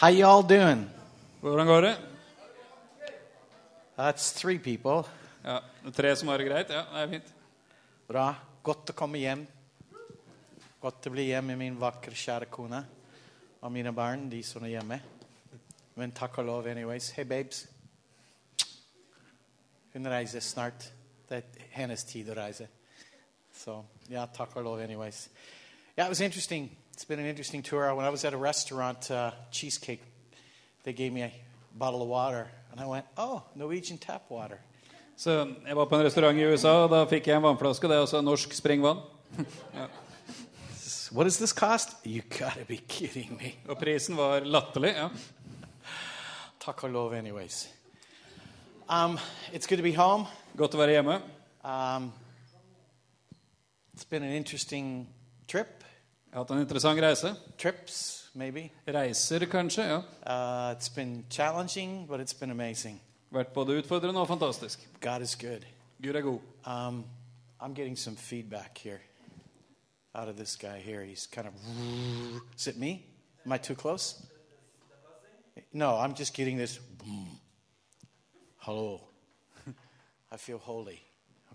How y'all doing? Hvordan går det? That's three people. Ja, det er Tre som har det greit? Ja, det er fint. Bra. Godt å komme hjem. Godt å bli hjemme med min vakre, kjære kone og mine barn, de som er hjemme. Men takk og lov, anyways. Hey, babes. Hun reiser snart. Det er hennes tid å reise. Så ja, takk og lov, anyways. Yeah, it was interesting. It's been an interesting tour. When I was at a restaurant, uh, Cheesecake, they gave me a bottle of water. And I went, oh, Norwegian tap water. Så Jeg var på en restaurant i USA, og da fikk jeg en vannflaske. Det er også norsk springvann. What does this cost? You gotta be kidding me. Og prisen var latterlig. ja. Takk og lov, anyways. Um, it's good to be home. Godt å være hjemme. Um, it's been an interesting. Jeg har hatt en interessant reise. Trips, maybe. Reiser, kanskje. ja. Uh, it's been challenging, but it's been amazing. Vært både utfordrende og fantastisk. God is good. Gud er god. Um, I'm getting some feedback here out of this guy here. He's kind of. Is it me? Am I too close? No, I'm just getting this. Hello. I feel holy.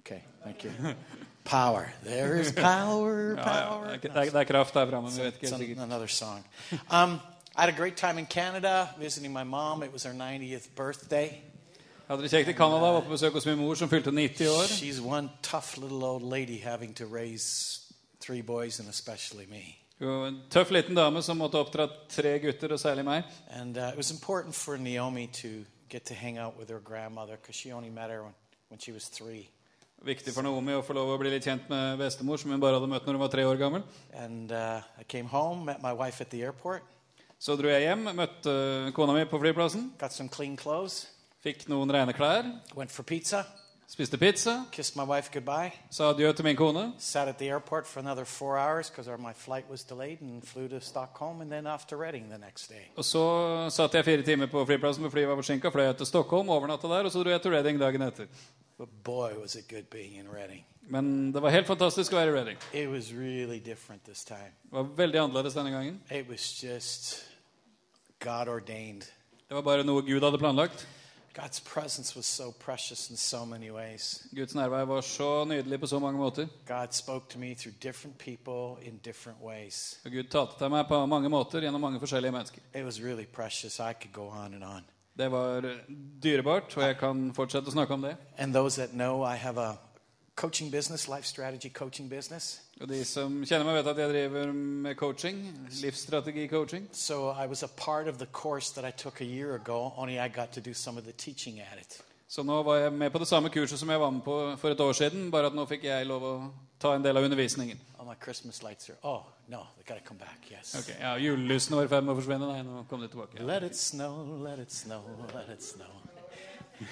Okay, thank you. Power. There is power, Ja, ja. power. Det, er, ikke- det, er, kraft derfra, men vi vet ikke helt another song. Um, I had a great time in Canada visiting my mom. It was her 90th birthday. Jeg hadde det kjekt i Canada, var på besøk hos min mor, som fylte 90 år. She's one tough little old lady having to raise three boys and especially me. Hun var En tøff liten dame som måtte oppdra tre gutter, og særlig meg. And uh, it was important for Naomi to get to hang out with her grandmother because she only met her when, when she was three. Viktig for Naomi å få lov å bli litt kjent med bestemor, som hun bare hadde møtt når hun var tre år gammel. And uh, I came home, met my wife at the airport, Så dro jeg hjem, møtte kona mi på flyplassen, got some clean clothes, fikk noen rene klær, went for pizza, spiste pizza, kissed my wife goodbye, sa adjø til min kone. sat at the airport for another four hours because my flight was delayed, and flew to Stockholm and then off to Reading the next day. Og så satt jeg fire timer på flyplassen, for flyet var forsinka, fløy jeg til Stockholm, overnatta der, og så dro jeg til Reading dagen etter. But boy, was it good being in Reading. Men det var helt fantastisk å være i Reading. It was really different this time. Det var veldig annerledes denne gangen. It was just God ordained. Det var bare noe Gud hadde planlagt. God's presence was so precious in so many ways. Guds nærvær var så nydelig på så mange måter. God spoke to me through different people in different ways. Og Gud talte til meg på mange måter gjennom mange forskjellige mennesker. It was really precious. I could go on and on. Det var dyrebart, og jeg kan fortsette å snakke om det. And those that know, I have a coaching business, life strategy coaching business. Og de som kjenner meg, vet at jeg driver med coaching. Livsstrategi-coaching. So I was a part of the course that I took a year ago, only I got to do some of the teaching at it. Så nå var jeg med på det samme kurset som jeg var med på for et år siden, bare at nå fikk jeg lov å ta en del av undervisningen. All my Christmas lights are, oh, no, they got to come back, yes. Okay, ja, Julelysene var i ferd med å forsvinne. Nei, nå kom de tilbake. Let it snow, let it snow, let it snow.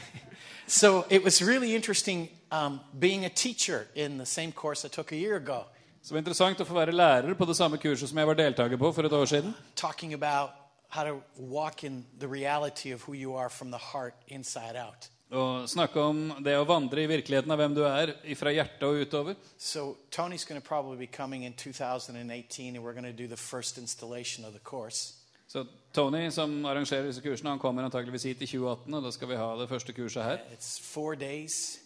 so it was really interesting um, being a teacher in the same course I took a year ago, Så interessant å få være lærer på det samme kurset som jeg var deltaker på for et år siden. talking about how to walk in the reality of who you are from the heart inside out. Og snakke om det å vandre i virkeligheten av hvem du er, fra hjertet og utover. So Tony's going to probably be coming in 2018, and we're going to do the first installation of the course. Så Tony, som arrangerer disse kursene, han kommer antageligvis hit i 2018, og da skal vi ha det første kurset her. It's four days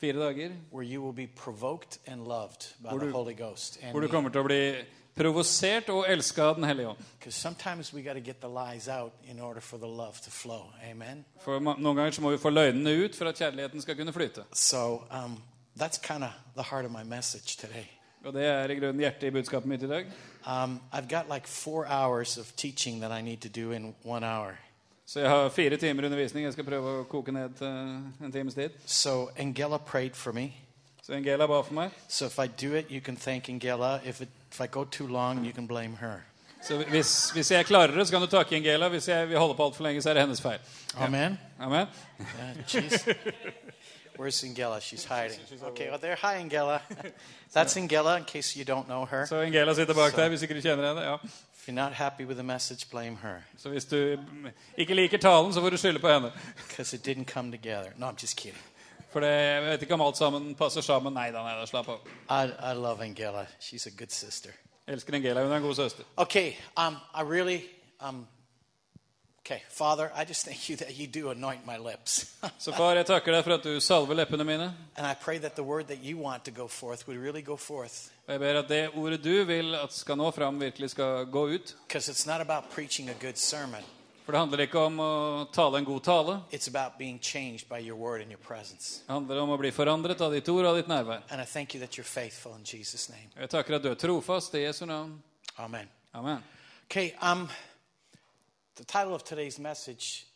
Fire dager where you will be provoked and loved by Hvor the du- Holy Ghost. hvor du kommer til å bli provosert og elska Den hellige ånd. For noen ganger så må vi få løgnene ut for at kjærligheten skal kunne flyte. So um, that's the heart of my message today. Og det er i grunnen hjertet i budskapet mitt i dag. Um, I've got like four hours of teaching that I need to do in one hour. Så jeg har fire timer undervisning. Jeg skal prøve å koke ned til en times tid. So Angela prayed for me. Så Angela ba for meg. So if I do it, you can thank Angela. If, it, if I go too long, you can blame her. Så hvis, hvis jeg klarer det, så kan du takke Angela. Hvis jeg vil holde på altfor lenge, så er det hennes feil. Amen. Amen. Yeah. Where's Angela? She's hiding. Okay, well, there. Hi, Angela. That's Angela, in case you don't know her. Så Angela sitter bak der, hvis ikke du kjenner henne. Ja. If you're not happy with the message, blame her. Så hvis du ikke liker talen, så får du skylde på henne. Because it didn't come together. No, I'm just kidding. For det, jeg vet ikke om alt sammen passer sammen. Nei da, nei da, slapp av. I, I love Angela. She's a good sister. Jeg elsker Angela. Hun er en god søster. Okay, um, I really um, Okay, Father, I just thank you that you do anoint my lips. Så far, jeg takker deg for at du salver leppene mine. and I pray that the word that you want to go forth would really go forth. Og jeg ber at det ordet du vil at skal nå fram, virkelig skal gå ut. Because it's not about preaching a good sermon, For det handler ikke om å tale en god tale. it's about being changed by your word and your presence. Det handler om å bli forandret av ditt ord og ditt nærvær. And I thank you that you're faithful in Jesus' name. Og Jeg takker at du er trofast i Jesu navn. Amen. Amen. Okay, um, the title of today's message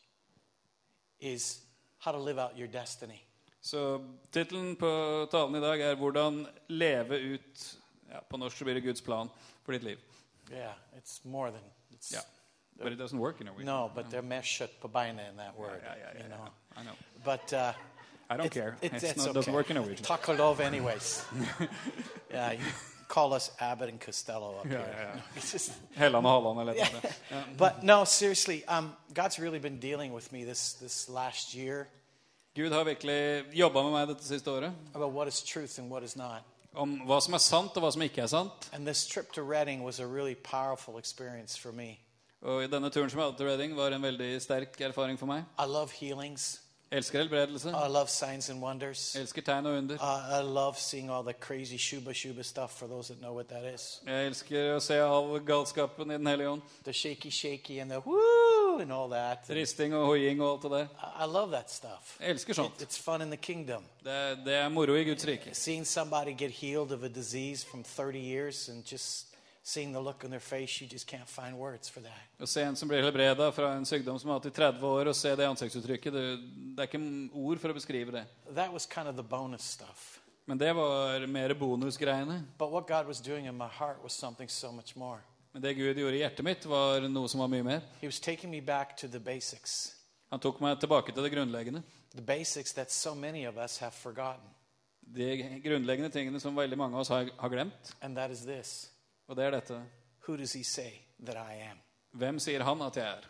is How to Live Out Your Destiny. Så tittelen på talen i dag er 'Hvordan leve ut' ja, På norsk så blir det Guds plan for ditt liv. Yeah, it's more than it's Ja. But it doesn't work in Norwegian. no, but they're meshet pabaina in that word. Yeah, yeah, yeah, you know. I know. But uh, I don't it's- care. It's, It's it's not, okay. doesn't work in Norwegian. Takalov, anyways. yeah, you call us Abbott and Costello up Yeah, here. yeah. It's just- Helland og Halland eller noe sånt. Ja. but no, seriously, um, God's really been dealing with me this this last year Gud har virkelig jobba med meg dette siste året about what is truth and what is not. om hva som er sant, og hva som ikke er sant. And this trip to Reading was a really powerful experience for me. Og i denne turen som jeg hadde til Reading, var en veldig sterk erfaring for meg. I love healings. Jeg elsker helbredelse. I love signs and wonders. Jeg elsker tegn og under. Uh, I love seeing all the crazy shuba shuba stuff for those that know what that is. Jeg elsker å se all galskapen i Den hellige ånd. The shaky shaky and the woo and all that. Risting og hoiing og alt det der. I I love that stuff. Jeg elsker It, sånt. it's fun in the kingdom. Det, er- det er moro i Guds rike. Seeing somebody get healed of a disease from 30 years and just seeing the look on their face, you just can't find words for that. Å se en som blir helbreda fra en sykdom som har hatt i 30 år, og se det ansiktsuttrykket det, det er ikke ord for å beskrive det. That was kind of the bonus stuff. Men det var mer bonusgreiene. But what God was doing in my heart was something so much more. Men det Gud gjorde i hjertet mitt, var noe som var mye mer. He was taking me back to the basics, Han tok meg tilbake til det grunnleggende. the basics that so many of us have forgotten. De grunnleggende tingene som veldig mange av oss har, har glemt. And that is this Og det er dette. Who does He say that I am? Hvem sier han at jeg er?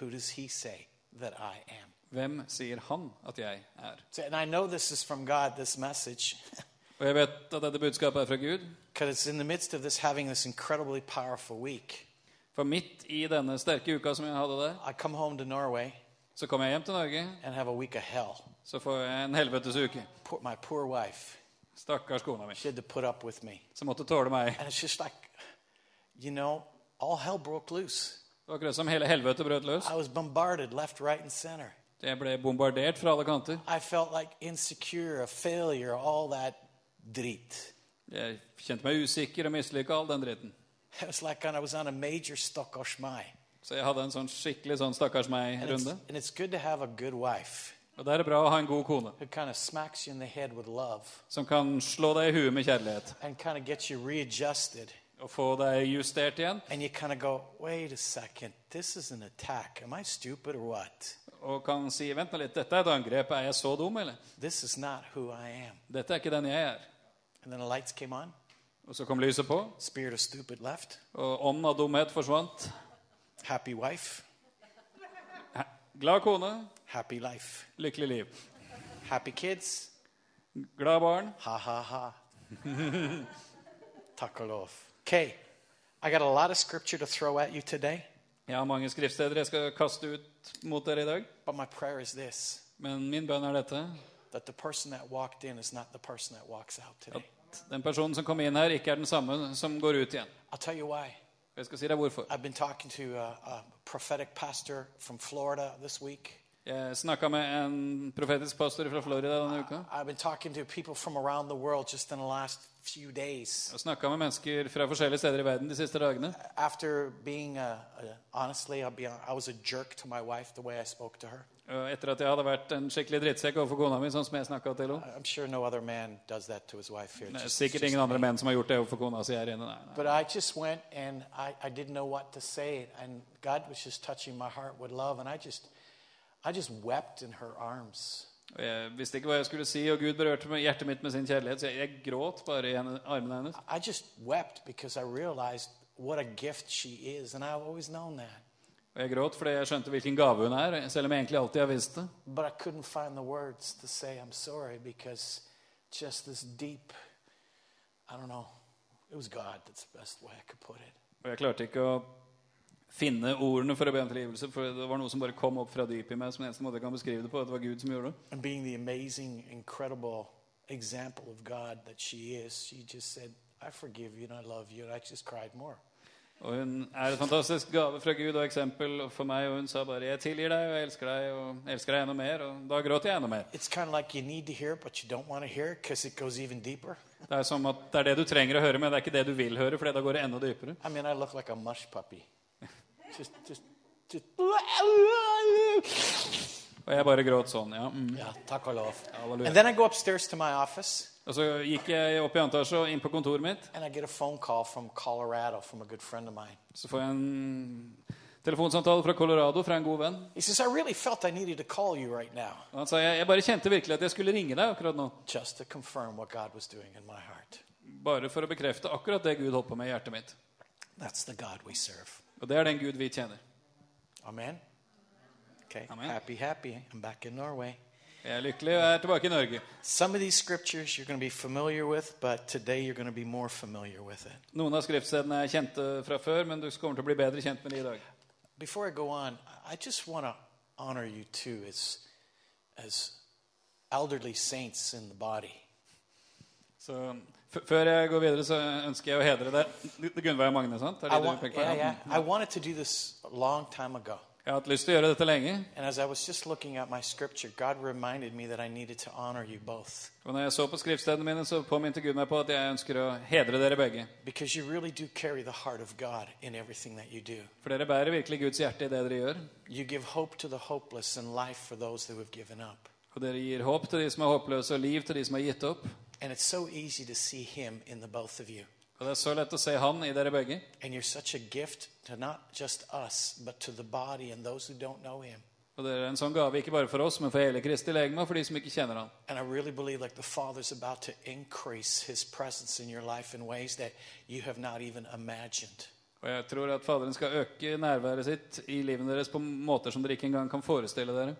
Who does He say that I am? Hvem sier han at jeg er? So- And I know this is from God, this message, Og jeg vet at dette budskapet er fra Gud. it's in the midst of this having this incredibly powerful week. For midt i denne sterke uka som jeg hadde der, I come home to Norway så kommer jeg hjem til Norge. and have a week of hell. Så får jeg en helvetes uke. Poor, my poor wife, Stakkars kona mi. she had to put up with me. Som måtte tåle meg. And it's just like, you know, all hell broke loose. Det var akkurat som hele helvete brøt løs. I was bombarded left, right, and center. Jeg ble bombardert fra alle kanter. I felt like insecure, a failure, all that drit. Jeg kjente meg usikker og mislykka all den dritten. It was like I was on a major. Så jeg hadde en sånn skikkelig sånn stakkars And it's, meg-runde. and it's good to have a good wife Og det er bra å ha en god kone kind of som kan slå deg i huet med kjærlighet kind of og få deg justert igjen. Kind of go? Og kan si 'Vent nå litt, dette er et angrep. Er jeg så dum, eller?' Dette er ikke den jeg er. The on, Og så kom lyset på, og ånden av dumhet forsvant. happy wife, Glad kone, happy life, lykkelig liv. happy kids, Glad barn. ha ha ha. Takalov. Okay, I got a lot of scripture to throw at you today, Jeg har mange skriftsteder jeg skal kaste ut mot dere i dag. but my prayer is this Men min bønn er dette. that the person that walked in is not the person that walks out today. At den personen som kom inn her, ikke er den samme som går ut igjen. I'll tell you why. Jeg skal si deg hvorfor. I've been talking to a, a prophetic pastor from Florida this week. Jeg snakka med en profetisk pastor fra Florida denne uka. Few days. Jeg snakka med mennesker fra forskjellige steder i verden de siste dagene. Being, honestly, wife her. Og etter at jeg hadde vært en skikkelig drittsekk overfor kona mi, sånn som jeg snakka til henne. Sure no er sikkert ingen andre menn som har gjort det overfor kona si her inne. Nei, nei. I just went and I, I didn't know what to say, and God was just touching my heart with love, and I just, I just wept in her arms. Og jeg visste ikke hva jeg skulle si, og Gud berørte hjertet mitt med sin kjærlighet, så jeg, jeg gråt bare i henne, armene hennes. I just wept because I realized what a gift she is, and I've always known that. Og jeg gråt fordi jeg skjønte hvilken gave hun er, selv om jeg egentlig alltid har visst det. But I couldn't find the words to say I'm sorry because just this deep, I don't know, it was God. That's the best way I could put it. Og jeg klarte ikke å finne ordene for å be om tilgivelse. For det var noe som bare kom opp fra dypet i meg. som eneste måte jeg kan beskrive det på, at det var Gud som gjorde det. The amazing, incredible example of God that she is, she just said, I forgive you and I love you. And I just cried more. Og hun er et fantastisk gave fra Gud og eksempel for meg. Og hun sa bare 'Jeg tilgir deg, og jeg elsker deg, og elsker deg enda mer'. Og da gråt jeg enda mer. Like it. Det er som at det er det du trenger å høre, men det er ikke det du vil høre, for da går det enda dypere. I mean, I look like Og jeg bare gråt sånn. ja. Mm. ja takk og lov. Halleluja. And then I go upstairs to my office Og så gikk jeg opp i andre etasje og inn på kontoret mitt. and I get a phone call from Colorado from a good friend of mine. Så får jeg en telefonsamtale fra Colorado fra en god venn. He says, I really felt I needed to call you right now Og han sa jeg, jeg bare kjente virkelig at jeg skulle ringe deg akkurat nå. just to confirm what God was doing in my heart. Bare for å bekrefte akkurat det Gud holdt på med i hjertet mitt. That's the God we serve. Og det er den Gud vi tjener. Amen. Okay. Amen. Happy, happy. I'm back in Norway. Jeg er lykkelig og er tilbake i Norge. Some of these scriptures you're going to be familiar with, but today you're going to be more familiar with it. Noen av skriftstedene er kjente fra før, men du kommer å bli bedre kjent med de i dag. Before I go on, I just want to honor you too as, as elderly saints in the body. Så f- før jeg går videre, så ønsker jeg å hedre. Det Gunveig Magne, sant? Er I, want, du yeah, yeah. I wanted to do this a long time ago. Jeg har hatt lyst til å gjøre dette lenge. And as I was just looking at my scripture, God reminded me that I needed to honor you both. Og når jeg så på skriftstedene mine, så påminte Gud meg på at jeg ønsker å hedre dere begge. Really do carry the heart of God in everything that you do. For dere bærer virkelig Guds hjerte i det dere gjør. You give hope to the hopeless and life for those who have given up. Og dere gir håp til de som er håpløse, og liv til de som har gitt opp. And it's so easy to see Him in the both of you. Og det er så lett å se Han i dere begge. And you're such a gift to not just us, but to the body and those who don't know Him. Og det er en sånn gave ikke bare for oss, men for hele Kristi legeme, og for de som ikke kjenner Han. And I really believe like the Father's about to increase His presence in your life in ways that you have not even imagined. Og jeg tror at Faderen skal øke nærværet sitt i livet deres på måter som dere ikke engang kan forestille dere.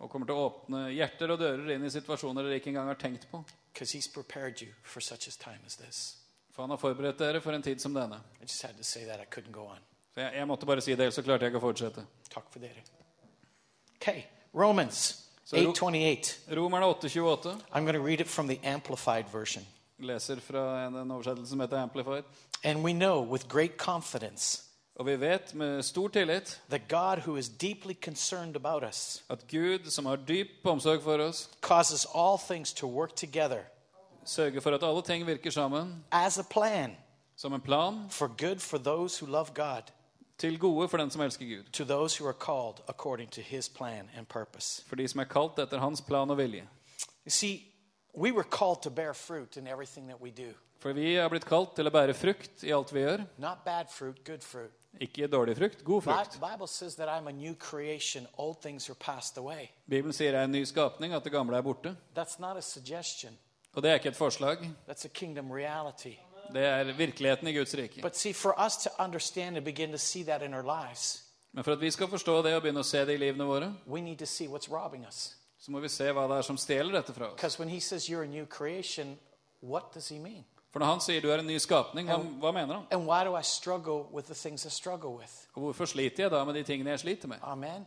Og kommer til å åpne hjerter og dører inn i situasjoner dere ikke engang har tenkt på. For Han har forberedt dere for en tid som denne. Så jeg, jeg måtte bare si det, ellers så klarte jeg ikke å fortsette. Takk for dere. Okay, Romans So Ro- 8:28. Romerne 8,28 I'm going to read it from the amplified version. Leser fra en, en oversettelse som heter Amplified. And we know with great confidence Og vi vet med stor tillit that God who is deeply concerned about us at Gud, som har dyp omsorg for oss, causes all things to work together sørger for at alle ting virker sammen as a plan som en plan for good for those who love God, til gode for den som elsker Gud. to those who are called according to his plan and purpose. For de som er kalt etter hans plan og vilje. You see, we were called to bear fruit in everything that we do. For vi er blitt kalt til å bære frukt i alt vi gjør. Not bad fruit, good fruit. Ikke dårlig frukt, god frukt. Bibelen sier jeg er en ny skapning, at det gamle er borte. Og det er ikke et forslag. Det er virkeligheten i Guds rike. Men for at vi skal forstå det og begynne å se det i livene våre, så må vi se hva det er som stjeler dette fra oss. Says creation? For når han sier du er en ny skapning, hva, hva mener han? I I? Og hvorfor sliter jeg da med de tingene jeg sliter med? Amen. I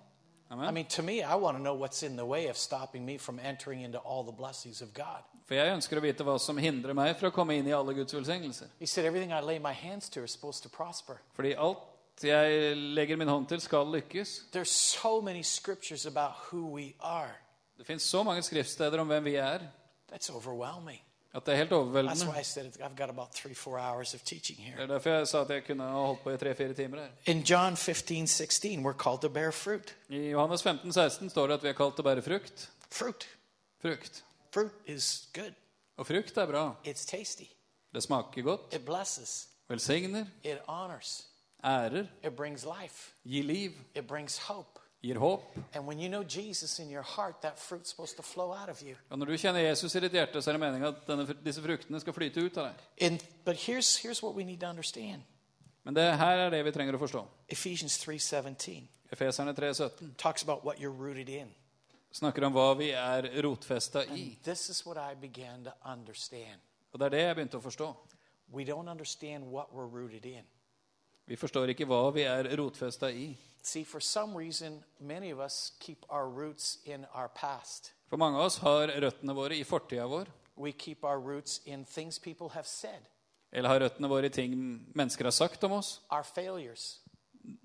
Amen. mean, to me, I want to know what's in the way of stopping me from entering into all the blessings of God. For jeg ønsker å vite hva som hindrer meg fra å komme inn i alle Guds velsignelser. He said everything I lay my hands to is supposed to prosper. Fordi alt jeg legger min hånd til, skal lykkes. There's so many scriptures about who we are. Det fins så mange skriftsteder om hvem vi er, That's overwhelming. at det er helt That's overveldende. why I said it- I've got about three, four hours of teaching Det here. er derfor jeg sa at jeg kunne ha holdt på i tre-fire timer her. In John 15, 16, we're called to bear fruit. I Johannes 15, 16 står det at vi er kalt til å bære frukt. Fruit. Frukt. Fruit is good. Og frukt er bra. It's tasty. Det smaker godt, It blesses. velsigner, It honors. ærer, It brings life. gir liv, It brings hope. Gir håp. You know Jesus in your heart, that fruit's supposed to flow out of you. Og når du kjenner Jesus i ditt hjerte, så er det meningen at denne, disse fruktene skal flyte ut av deg. And, here's, here's what we need to understand. Men det her er det vi trenger å forstå. Ephesians 3:17 Efeserne 3,17 talks about what you're rooted in. snakker om hva vi er rotfesta i. This is what I began to understand. Og det er det jeg begynte å forstå. we don't understand what we're rooted in. Vi forstår ikke hva vi er rotfesta i. See, for some reason, many of us keep our roots in our past. For mange av oss har røttene våre i fortida vår, We keep our roots in things people have said, eller har røttene våre i ting mennesker har sagt om oss, our failures,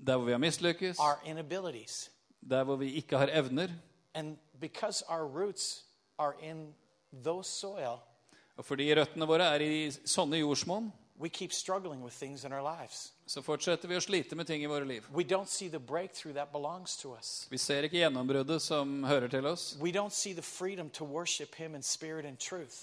der hvor vi har mislykkes, our inabilities. der hvor vi ikke har evner. And because our roots are in those soil, Og fordi røttene våre er i sånne jordsmonn, we keep struggling with things in our lives. Så fortsetter vi å slite med ting i våre liv. Vi ser ikke gjennombruddet som hører til oss.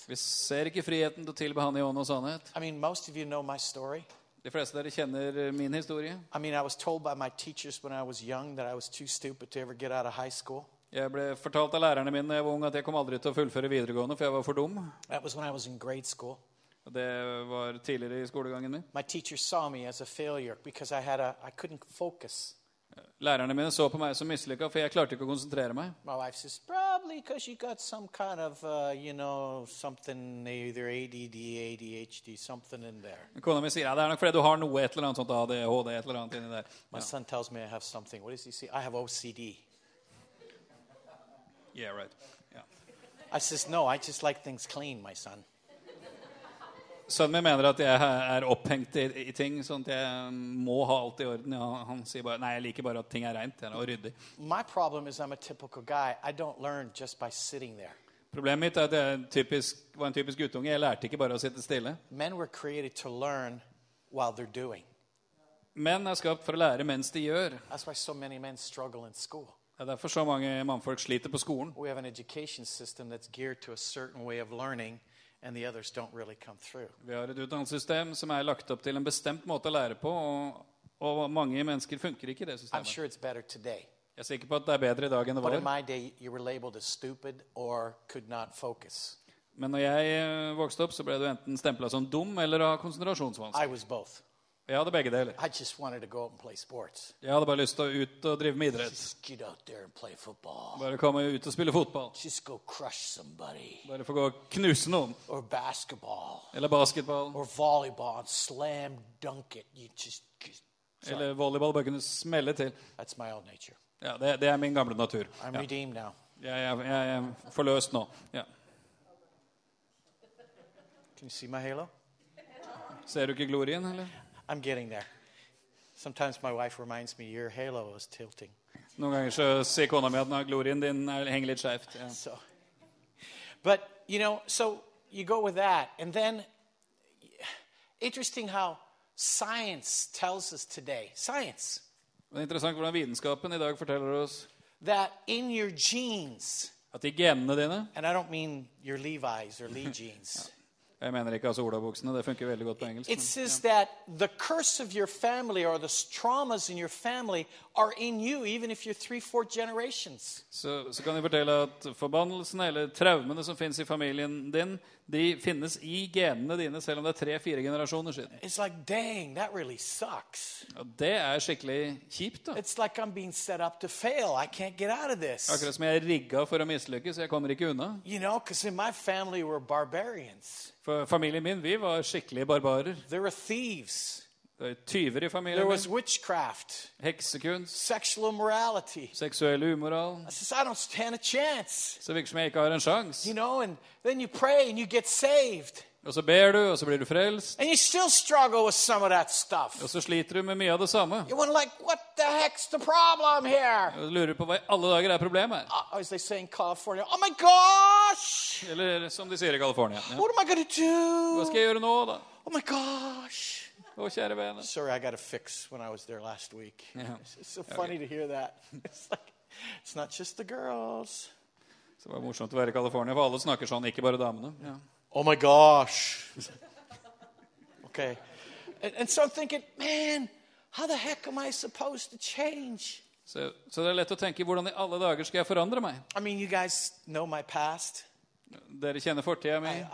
Vi ser ikke friheten til å tilbe Han i ånd og sannhet. I mean, most of you know my story. De fleste av dere kjenner min historie. I mean, I was told by my teachers when I was young that I was too stupid to ever get out of high school. Jeg ble fortalt av lærerne mine da jeg var ung at jeg kom aldri til å fullføre videregående, for jeg var for dum. That was when I was in grade school. Det var tidligere i skolegangen min. My teachers saw me as a failure because I had a I couldn't focus. Lærerne mine så på meg som mislykka, for jeg klarte ikke å konsentrere meg. My wife says probably because you got some kind of uh, you know something either ADD, ADHD, something in there. Kona mi sier ja, det er nok fordi du har noe et eller annet sånt ADHD, et eller annet inni der. My Ja. son tells me I have something. What does he say? I have OCD. Yeah, right. Yeah. I says no. I just like things clean, my son. Sønnen min mener at jeg er opphengt i, i ting, sånn at jeg må ha alt i orden. Ja, han sier bare nei, jeg liker bare at ting er reint og ryddig. Problemet mitt er at jeg typisk, var en typisk guttunge. Jeg lærte ikke bare å sitte stille. Men were created to learn while they're doing. Menn er skapt for å lære mens de gjør. So. Det er derfor så mange mannfolk sliter på skolen. We have an education system that's geared to a certain way of learning, Vi har et utdannelsessystem som er lagt opp til en bestemt måte å lære på, og, og mange mennesker funker ikke i det I'm systemet. sure it's better today. Jeg er sikker på at det er bedre i dag enn det But in var. my day, you were labeled as stupid or could not focus. Men når jeg eh, vokste opp, så ble du enten stempla som dum eller ha konsentrasjonsvansker. Jeg hadde begge deler. I just wanted to go out and play sports. Jeg hadde bare lyst til å ut og drive med idrett. Just get out there and play football. Bare komme ut og spille fotball. Just go crush somebody. Bare få gå og knuse noen. Or basketball. Eller basketball. Or volleyball and slam dunk it. You just, just sorry. Eller volleyball. Bare kunne smelle til. That's my old nature. Ja, Det, det er min gamle natur. I'm Ja. redeemed now. Jeg, jeg, jeg er forløst nå. Ja. Can you see my halo? Ser du ikke glorien, eller? I'm getting there. Sometimes my wife reminds me your halo is tilting. Noen ganger så sier kona mi at «Nei, glorien din er, henger litt skjevt. Ja. So, but you know, so you go with that, and then interesting how science tells us today, science, Det er interessant hvordan vitenskapen i dag forteller oss that in your genes, at i genene dine and I don't mean your Levi's or Lee jeans. Jeg mener ikke altså olabuksene, det funker veldig godt på engelsk. It says that the curse of your family or the traumas in your family are in you, even if you're three, four generations. så, så kan jeg fortelle at forbannelsene eller traumene som finnes i familien din, de finnes i genene dine, selv om det er tre-fire generasjoner siden. It's like, dang, that really sucks. Og det er skikkelig kjipt. da. It's like I'm being set up to fail. I can't get out of this. Akkurat som jeg er rigga for å mislykkes. Jeg kommer ikke unna. You know, because in my family we're barbarians. For familien min vi var skikkelige barbarer. There were thieves. Det er tyver i There familien was min. witchcraft, Heksekunst, sexual immorality. seksuell umoral. I says, I don't stand a chance. Så virker som jeg ikke har en sjanse. You know, and then you pray and you get saved. Og så ber du, og så blir du frelst. And you still struggle with some of that stuff. Og så sliter du med mye av det samme. You wonder, like, what the heck's the problem here? Og du lurer på hva i alle dager er problemet her. Uh, as they say in California, oh my gosh, Eller som de sier i California. Ja. what am I going to Hva do? skal jeg gjøre nå, da? Oh my gosh. Å, kjære vene. Sorry, I got a fix when I was there last week. Yeah. It's, it's so funny to hear that. It's like, it's not just the girls. Så det var morsomt å være i California, for alle snakker sånn, ikke bare damene. Yeah. Oh my gosh. okay. And, and so I'm thinking, man, how the heck am I supposed to change? Så, så det er lett å tenke hvordan i alle dager skal jeg forandre meg? I mean, you guys know my past. Dere kjenner fortida mi.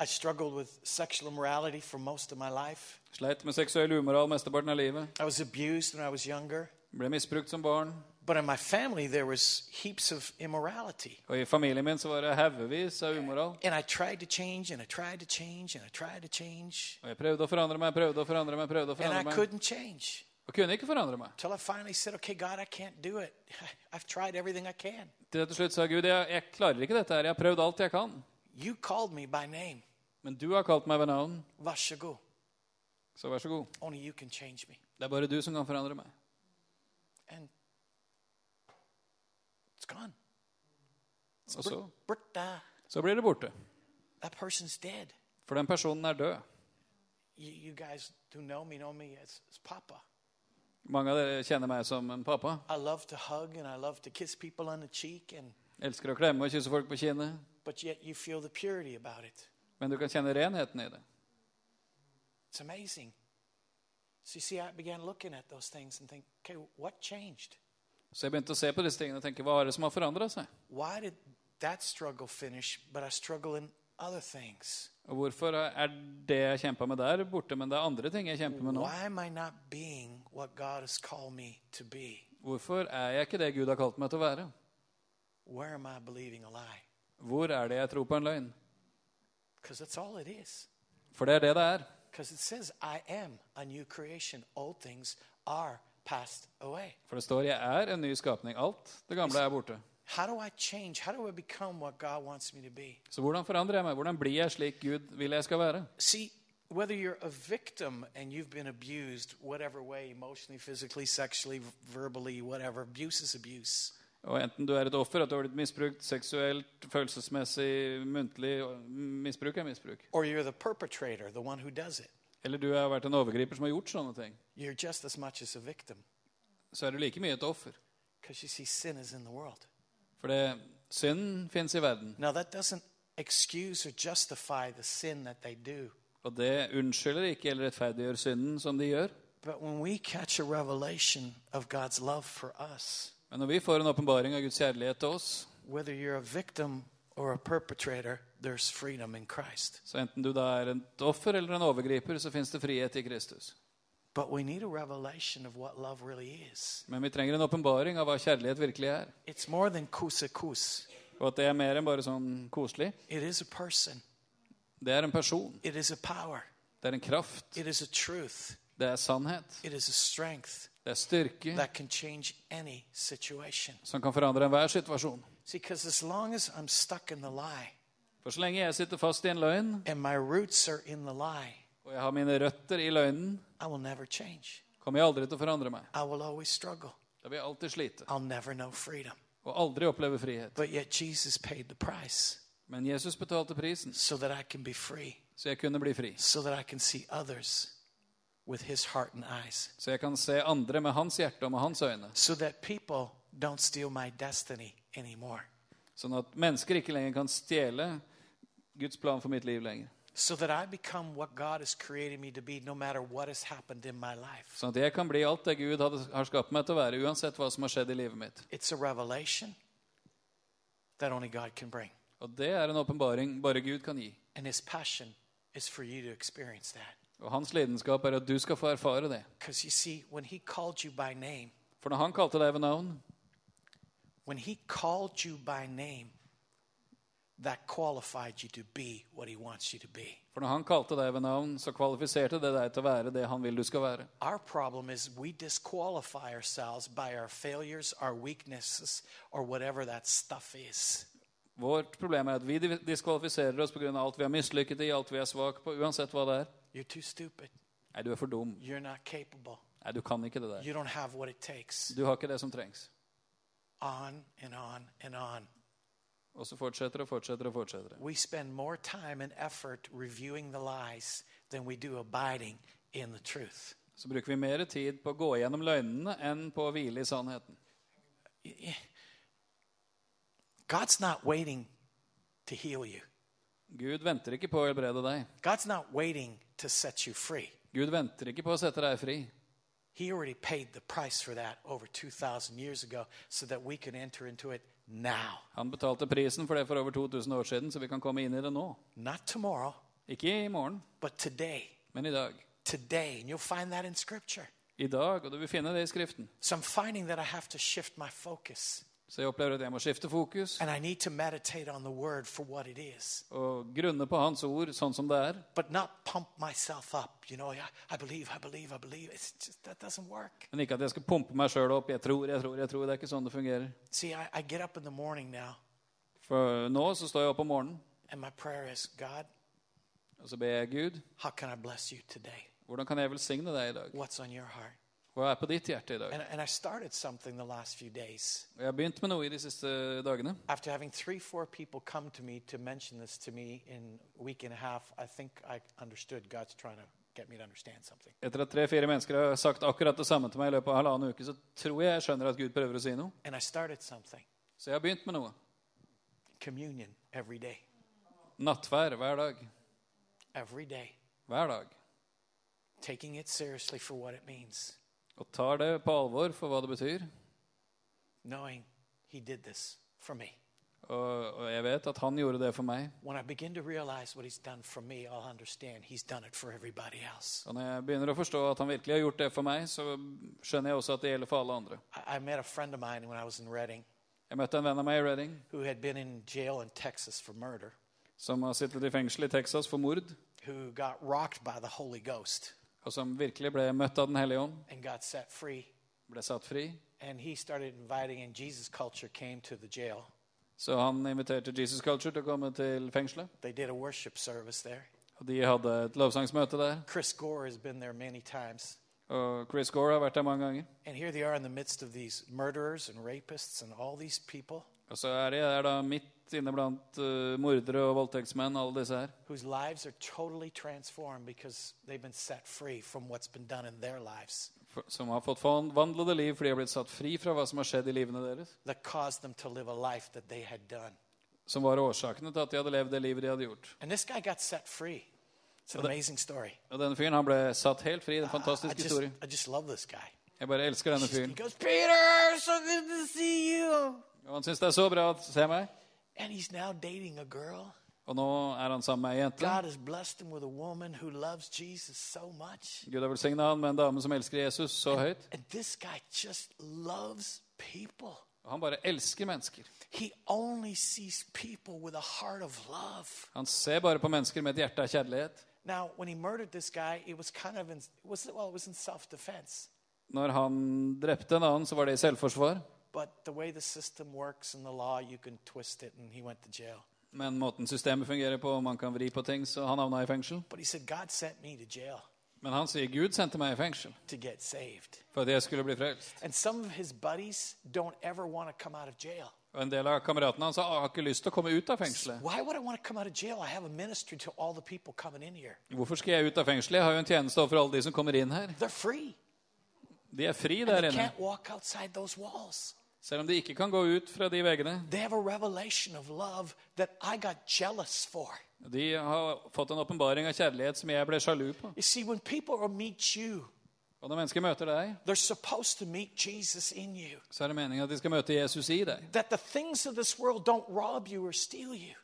Sleit med seksuell umoral mesteparten av livet. I was abused when I was younger, Ble misbrukt som barn. But in my family, there was heaps of immorality. Og i familien min så var det haugevis av umoral. And I tried to change and I tried to change and I tried to change. And I couldn't change. Meg. Till I finally said, okay, God, I can't do it. I've tried everything I can. Sa Gud, har kan. You called me by name. Men du har kalt meg ved navn, Vær så vær så god. Only you can change me. Det er bare du som kan forandre meg. And it's gone. Og så, borte. så blir det borte. That person's dead. For den personen er død. You, you guys who know me know me as, as Papa. Mange av dere kjenner meg som en pappa. I love to hug and I love to kiss people on the cheek, and Elsker å klemme og kysse folk på kinnet. But yet you feel the purity about it. Men du kan kjenne renheten i det. It's amazing. So you see, I began looking at those things and think, okay, what changed? Så jeg begynte å se på disse tingene og tenke, hva er det som har forandret seg? Why did that struggle finish, but I struggle in other things? Og hvorfor er det jeg kjempa med der, borte, men det er andre ting jeg kjemper med nå? Why am I not being what God has called me to be? Hvorfor er jeg ikke det Gud har kalt meg til å være? Where am I believing a lie? Hvor er det jeg tror på en løgn? For det er det det er. Says. For det står 'jeg er en ny skapning'. Alt det gamle er borte. Så hvordan forandrer jeg meg? Hvordan blir jeg slik Gud vil jeg skal være? See, whether you're a victim and you've been abused, whatever way, emotionally, physically, sexually, verbally, whatever, abuse is abuse. Og Enten du er et offer, at du har blitt misbrukt seksuelt, følelsesmessig, muntlig Misbruk er misbruk. Eller du har vært en overgriper som har gjort sånne ting. As as. Så er du like mye et offer. See. For det, synd fins i verden. Now, that doesn't excuse or justify the sin that they do. Og det unnskylder ikke eller rettferdiggjør synden som de gjør. But when we catch a revelation of God's love for us, Men når vi får en åpenbaring av Guds kjærlighet til oss, whether you're a victim or a perpetrator, there's freedom in Christ. så enten du da er et offer eller en overgriper, så fins det frihet i Kristus. But we need a revelation of what love really is. Men vi trenger en åpenbaring av hva kjærlighet virkelig er. It's more than kusa kus. Og at det er mer enn bare sånn koselig. It is a person. Det er en person. It is a power. Det er en kraft. It is a truth. Det er sannhet. It is a strength Det er styrke that can change any situation. som kan forandre enhver situasjon. See, as long as I'm stuck in the lie For så lenge jeg sitter fast i en løgn, and my roots are in the lie, og jeg har mine røtter i løgnen, I will never change. kommer jeg aldri til å forandre meg. I will always struggle. Da vil jeg alltid slite I'll never know freedom. og aldri oppleve frihet. But yet Jesus paid the price Men Jesus betalte prisen, so that I can be free, så jeg kunne bli fri. so that I can see others with his heart and eyes, Så jeg kan se andre med hans hjerte og med hans øyne. so that people don't steal my destiny anymore, Sånn at mennesker ikke lenger kan stjele Guds plan for mitt liv lenger. so that I become what God has created me to be no matter what has happened in my life. Sånn at jeg kan bli alt det Gud hadde- har skapt meg til å være, uansett hva som har skjedd i livet mitt. It's a revelation that only God can bring. Og det er en åpenbaring bare Gud kan gi. And his passion is for you to experience that. Og hans lidenskap er at du skal få erfare det. See, name, For når han kalte deg ved navn, when he called you by name, that qualified you to be what he wants you to be. for når han kalte deg ved navn, så kvalifiserte det deg til å være det han vil du skal være. Our problem is we disqualify ourselves by our failures, our weaknesses, or whatever that stuff is. Vårt problem er at vi diskvalifiserer oss pga. alt vi har mislykket i, alt vi er svak på, uansett hva det er. You're too stupid. Nei, du er for dum. You're not capable. Nei, du kan ikke det der. You don't have what it takes. Du har ikke det som trengs. On and on and on. Og så fortsetter og fortsetter og fortsetter. We spend more time and effort reviewing the lies than we do abiding in the truth. Så bruker vi mer tid på å gå gjennom løgnene enn på å hvile i sannheten. God's not waiting to heal you. Gud venter ikke på å helbrede deg. God's not waiting to set you free. Gud venter ikke på å sette deg fri. He already paid the price for that over 2,000 years ago so that we can enter into it now. Han betalte prisen for det for over 2000 år siden, så vi kan komme inn i det nå. Not tomorrow, Ikke i morgen, but today. men i dag. Today. And you'll find that in Scripture. i dag, og du vil finne det i Skriften. So I'm finding that I have to shift my focus. Så jeg opplever at jeg må skifte fokus And I need to meditate on the word for what it is. og grunne på Hans ord sånn som det er. But not pump myself up. You know, I, I believe, I believe, I believe. It's just, that doesn't work. Men ikke at jeg skal pumpe meg sjøl opp. Jeg tror, jeg tror, jeg tror. Det er ikke sånn det fungerer. See, I, I get up in the morning now, For nå så står jeg opp om morgenen, and my prayer is God, og så ber jeg Gud how can I bless you today? hvordan kan jeg velsigne deg i dag? What's on your heart? Hva er på ditt hjerte i dag? And, and I started something the last few days. Og Jeg har begynt med noe i de siste dagene. After having three, four people come to me to mention this to me in a week and a half, I think I understood God's trying to get me to understand something. Etter at tre-fire mennesker har sagt akkurat det samme til meg i løpet av halvannen uke, så tror jeg jeg skjønner at Gud prøver å si noe. And I started something Så jeg har begynt med noe. communion every day. Nattvær hver dag. Every day. Hver dag. Taking it seriously for what it means. Og tar det på alvor for hva det betyr. Knowing He did this for me. Og, og jeg vet at han gjorde det for meg. When I begin to realize what He's done for me, I'll understand He's done it for everybody else. Og når jeg begynner å forstå at han virkelig har gjort det for meg, så skjønner jeg også at det gjelder for alle andre. I, I met a friend of mine when I was in Reading Jeg møtte en venn av meg i Reading who had been in jail in Texas for murder, som har sittet i fengsel i Texas for mord, who got rocked by the Holy Ghost og som virkelig ble møtt av Den hellige ånd, and got set free. ble satt fri. And he started inviting, and Jesus culture came to the jail. Så han inviterte Jesus Culture til å komme til fengselet. They did a worship service there. Og de hadde et lovsangsmøte der. Chris Gore has been there many times. Og Chris Gore har vært der mange ganger. And here they are in the midst of these murderers and rapists and all these people Og så er de der da midt inne blant uh, mordere og voldtektsmenn, alle disse her. whose lives are totally transformed because they've been set free from what's been done in their lives for- Som har fått forvandlede liv fordi de har blitt satt fri fra hva som har skjedd i livene deres. that caused them to live a life that they had done. Som var årsakene til at de hadde levd det livet de hadde gjort. And this guy got set free. It's an amazing story. Og denne fyren han ble satt helt fri. En fantastisk I, I just, historie. I just love this guy. Jeg bare elsker denne He goes, Peter, so good to see you. Og han syns det er så bra å se meg. And he's now dating a girl. Og nå er han sammen med ei jente. God has blessed him with a woman who loves Jesus so much. Gud har velsigna han med en dame som elsker Jesus så høyt. And this guy just loves people. Og han bare elsker mennesker. He only sees people with a heart of love. Han ser bare på mennesker med et hjerte av kjærlighet. Now, when he murdered this guy, it was kind of in, it was well, it was in self-defense. Når han drepte en annen, så var det i selvforsvar. But the way the system works and the law, you can twist it, and he went to jail. Men måten systemet fungerer på, man kan vri på ting, så han havna i fengsel. But he said, God sent me to jail Men han sier Gud sendte meg i fengsel to get saved. for at jeg skulle bli frelst. And some of his buddies don't ever want to come out of jail. Og en del av kameratene hans har ikke lyst til å komme ut av fengselet. Why would I want to come out of jail? I have a ministry to all the people coming in here. Hvorfor skal jeg ut av fengselet? Jeg har jo en tjeneste overfor alle de som kommer inn her. They're free. De er fri der inne, selv om de ikke kan gå ut fra de veggene. De har fått en åpenbaring av kjærlighet som jeg ble sjalu på. You see, when people meet you, Og når mennesker møter deg, in så er det meningen at de skal møte Jesus i deg.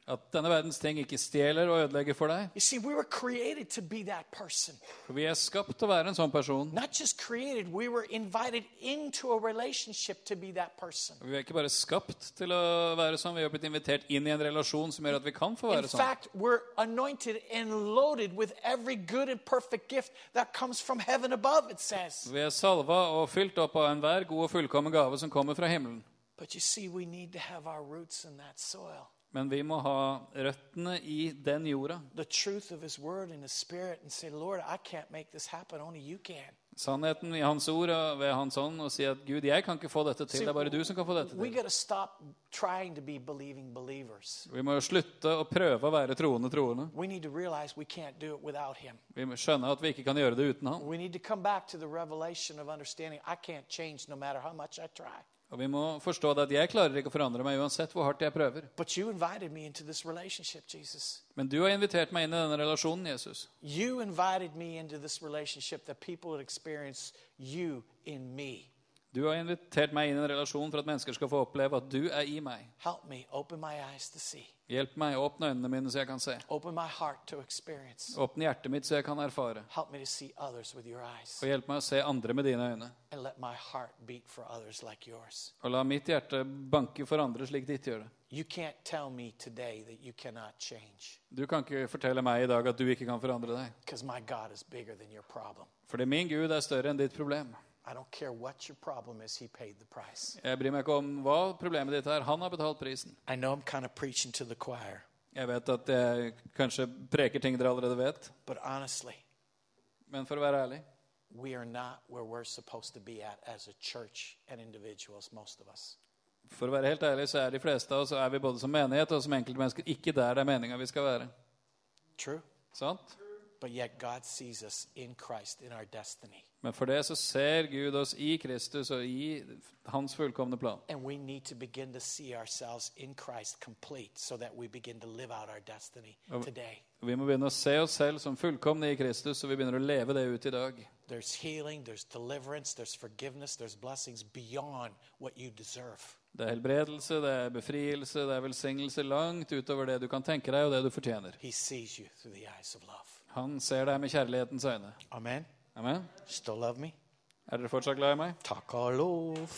At denne verdens ting ikke stjeler og ødelegger for deg. See, we. For vi er skapt til å være en sånn person. Created, we Vi er ikke bare skapt til å være sånn, vi har blitt invitert inn i en relasjon som gjør at vi kan få In være sånn. fact, we're anointed and loaded with every good and perfect gift that comes from heaven above, it says. Vi er salva og fylt opp av enhver god og fullkommen gave som kommer fra himmelen. But you see, we need to have our roots in that soil. Men vi må ha røttene i den jorda. The truth of His Word and His Spirit, and say, Lord, I can't make this happen, only you can. Sannheten i Hans ord og ved Hans ånd og si at Gud, jeg kan ikke få dette til. Det er bare du som kan få dette til. Vi må slutte å prøve å være troende troende. Vi må skjønne at vi ikke kan gjøre det uten Han. Og vi må forstå det at jeg klarer ikke å forandre meg uansett hvor hardt jeg prøver. Men du har invitert meg inn i denne relasjonen, Jesus. You invited me into this relationship that people would experience you in me. Du har invitert meg inn i en relasjon for at mennesker skal få oppleve at du er i meg. Help me open my eyes to see, Hjelp meg, å åpne øynene mine så jeg kan se. open my heart to experience. Åpne hjertet mitt så jeg kan erfare. Help me to see others with your eyes, Og hjelp meg å se andre med dine øyne. and let my heart beat for others like yours. Og la mitt hjerte banke for andre slik ditt gjør det. You can't tell me today that you cannot change Du kan ikke fortelle meg i dag at du ikke kan forandre deg. because my God is bigger than your problem. Fordi min Gud er større enn ditt problem. I don't care what your problem is, He paid the price. Jeg bryr meg ikke om hva problemet ditt er. Han har betalt prisen. I know I'm kind of preaching to the choir, Jeg vet at jeg kanskje preker ting dere allerede vet, but honestly, men for å være ærlig we are not where we're supposed to be at as a church and individuals, most of us. For å være helt ærlig så er de fleste av oss er vi både som menighet og som enkeltmennesker ikke der det er meninga vi skal være. True? Sant? But yet God sees us in Christ, in our destiny. Men for det så ser Gud oss i Kristus og i hans fullkomne plan. And we need to begin to see ourselves in Christ complete so that we begin to live out our destiny today. Og Vi må begynne å se oss selv som fullkomne i Kristus, så vi begynner å leve det ut i dag. There's healing, there's deliverance, there's forgiveness, there's blessings beyond what you deserve. Det er helbredelse, det er befrielse, det er velsignelse langt utover det du kan tenke deg og det du fortjener. He sees you through the eyes of love. Han ser deg med kjærlighetens øyne. Amen. Amen. Still love me? Er dere fortsatt glad i meg? Takk og lov.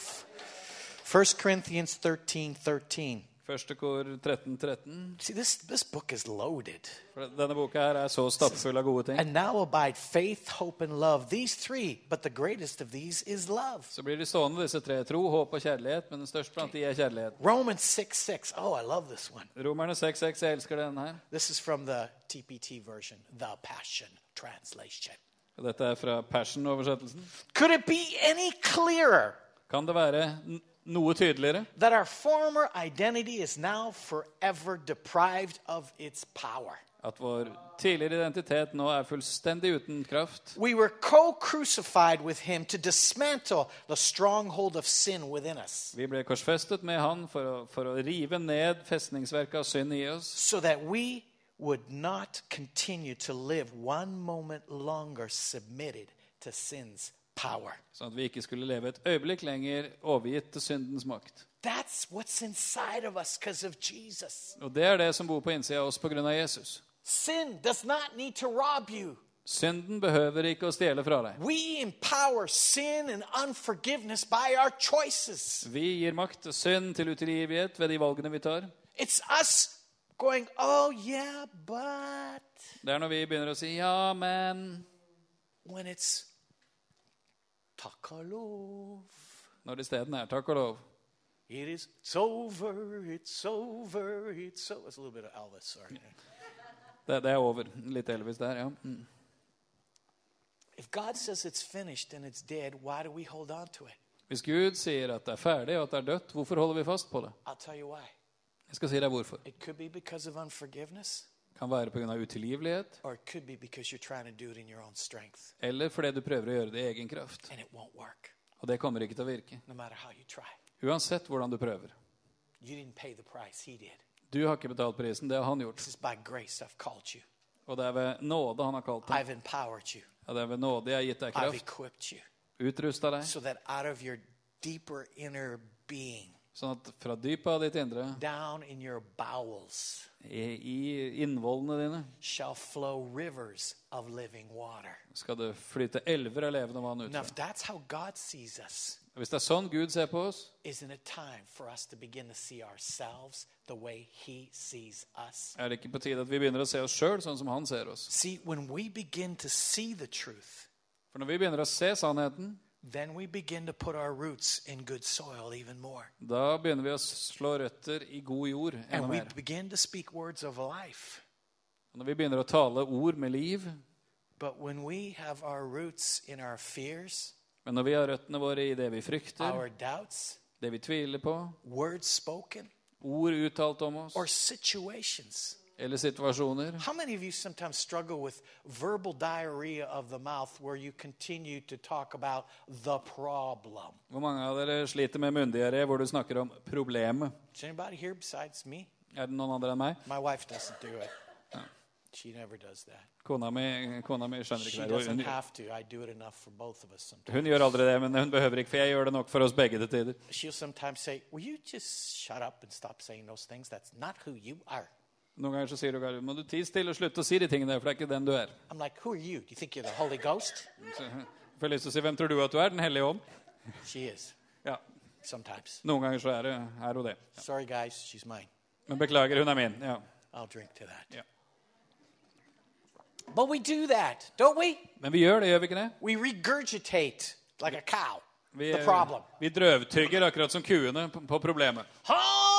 1 Corinthians 13 13. Første kor 13, 13. See, this, this book is loaded. For denne boka her er så stappfull av gode ting. And now abide faith, hope, and love. These three, but the greatest of these is love. Så blir de stående, disse tre. Tro, håp og kjærlighet, men den største blant de er kjærlighet. Romans 6 6. Oh, I love this one. Romerne 6,6, jeg elsker denne her. This is from the TPT version, the Passion Translation. Dette er fra Passion-oversettelsen. Could it be any clearer Kan det være noe tydeligere? that our former identity is now forever deprived of its power? At vår tidligere identitet nå er fullstendig uten kraft. We were co crucified with him to dismantle the stronghold of sin within us Vi ble korsfestet med han for å, for å rive ned festningsverket av synd i oss, so that we would not continue to live one moment longer submitted to sin's power. sånn at vi ikke skulle leve et øyeblikk lenger overgitt til syndens makt. That's what's inside of us because of Jesus. Og det er det som bor på innsida av oss pga. Jesus. Sin does not need to rob you. Synden behøver ikke å stjele fra deg. We empower sin and unforgiveness by our choices. Vi gir makt til synd, til utilgivighet ved de valgene vi tar. It's us going, oh, yeah, but Det er når vi begynner å si 'ja, men' when og lov. når isteden er 'takk og lov'. It is, it's over, it's over, it's over It's a little bit of Elvis, sorry. Det, det er over. Litt Elvis der, ja. Mm. If God says it's finished and it's dead, why do we hold on to it? Hvis Gud sier at det er ferdig og at det er dødt, hvorfor holder vi fast på det? I'll tell you why. Jeg skal si deg hvorfor. It could be because of unforgiveness, kan være pga. utilgivelighet, eller fordi du prøver å gjøre det i egen kraft. Og det kommer ikke til å virke. Uansett hvordan du prøver. Du har ikke betalt prisen, det har han gjort. Og det er ved nåde han har kalt deg. Og det er ved nåde jeg har gitt deg kraft, utrusta deg, sånn at fra dypet av ditt indre, down in your bowels, i, innvollene dine, shall flow rivers of living water. skal det flyte elver av levende vann ut. Now, if that's how God sees us, Hvis det er sånn Gud ser på oss, isn't it time for us to begin to see ourselves the way He sees us? er det ikke på tide at vi begynner å se oss sjøl sånn som han ser oss. See, when we begin to see the truth, For når vi begynner å se sannheten, then we begin to put our roots in good soil even more. da begynner vi å slå røtter i god jord enda And we mer. begin to speak words of life. Og når vi begynner å tale ord med liv, But when we have our roots in our fears, men når vi har røttene våre i det vi frykter, our doubts, det vi tviler på, words spoken, ord uttalt om oss, or situations. Eller situasjoner How many of you sometimes struggle with verbal diarrhea of the mouth where you continue to talk about the problem? Hvor mange av dere sliter med munndiaré hvor du snakker om problemet? Is anybody here besides me? Er det noen andre enn meg? My wife doesn't do it. She never does that. Kona mi, kona mi skjønner ikke det. Hun, have to. I do it enough for both of us sometimes. hun gjør aldri det, men hun behøver ikke, for jeg gjør det nok for oss begge til tider. Say, Will Noen ganger så sier du Gary, må du tie stille og slutte å si de tingene der, for det er ikke den du er. I'm like, Who are you? Do you think you're the Holy Ghost? Så, jeg får lyst til å si, hvem tror du at du er? Den hellige ånd? She is, Ja, sometimes. noen ganger så er, det, er hun det. Sorry, guys, she's mine. Men beklager, hun er min. Ja. I'll drink to that. Ja. But we do that, don't we? Men vi gjør det, gjør vi ikke det? We regurgitate like a cow Vi, the problem. vi drøvtygger akkurat som kuene på, på problemet. Everything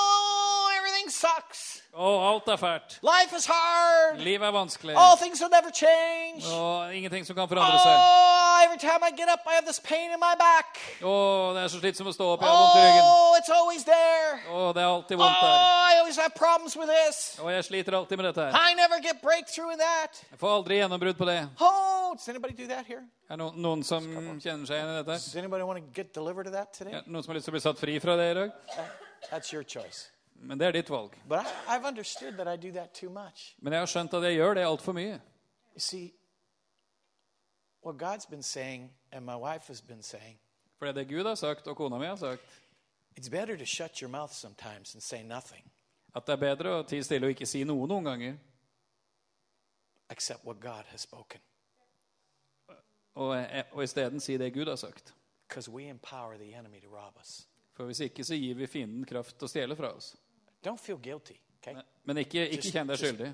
sucks. Å, alt er fælt. Life is hard. Livet er vanskelig. Oh, things will never change. Og ingenting som kan forandre seg. Oh, every time I get up, I have this pain in my back. Oh, det er så slitsomt å stå opp. Jeg har vondt i ryggen. Oh, it's always there. Å, det er alltid Oh, vondt der. I always have problems with this. Og jeg sliter alltid med dette her. I never get breakthrough in that. Jeg får aldri gjennombrudd på det. Oh, does anybody do that here? Er det no noen som kjenner seg igjen i dette? Does anybody want to get delivered of that today? Ja, noen som har lyst til å bli satt fri fra det i dag? That's your choice. Men det er ditt valg. But I, I've understood that I do that too much. Men jeg har skjønt at jeg gjør det altfor mye. You see, what God's been saying and my wife has been saying, For det Gud har sagt, og kona mi har sagt, it's better to shut your mouth sometimes and say nothing, at det er bedre å tie stille og ikke si noe noen ganger, except what God has spoken. og, og isteden si det Gud har sagt. Because we empower the enemy to rob us. For hvis ikke så gir vi fienden kraft til å stjele fra oss. Don't feel guilty, okay? Men ikke, ikke kjenn deg skyldig.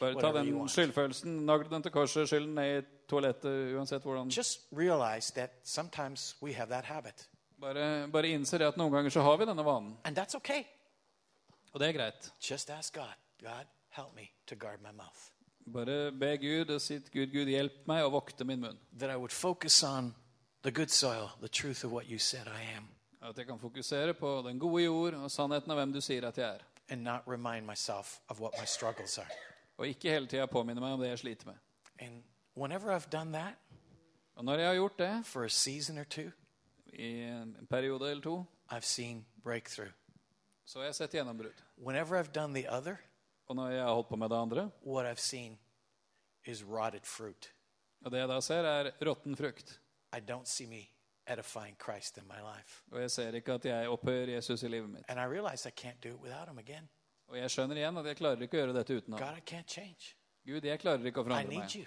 Bare ta den skyldfølelsen, nagl den til korset, skyld den ned i toalettet, uansett hvordan Just realize that sometimes we have that habit. Bare, bare innse det at noen ganger så har vi denne vanen. And that's okay. Og det er greit. Just ask God, God, help me to guard my mouth. Bare be Gud og si Gud, Gud, hjelp meg å vokte min munn. That I would focus on the good soil, the truth of what you said I am, At jeg kan fokusere på den gode jord og sannheten av hvem du sier at jeg er. and not remind myself of what my struggles are. Og ikke hele tida påminne meg om det jeg sliter med. And whenever I've done that Og når jeg har gjort det for a season or two, i en periode eller to, I've seen breakthrough. så har jeg sett gjennombrudd. Whenever I've done the other, Og når jeg har holdt på med det andre, what I've seen is rotted fruit. og det jeg da ser, er råtten frukt. I don't see me edifying Christ in my life. Og jeg ser ikke at jeg opphøyer Jesus i livet mitt. And I realize I can't do it without him again. Og jeg skjønner igjen at jeg klarer ikke å gjøre dette uten. God, I can't change. Gud, jeg klarer ikke å I forandre need meg. you.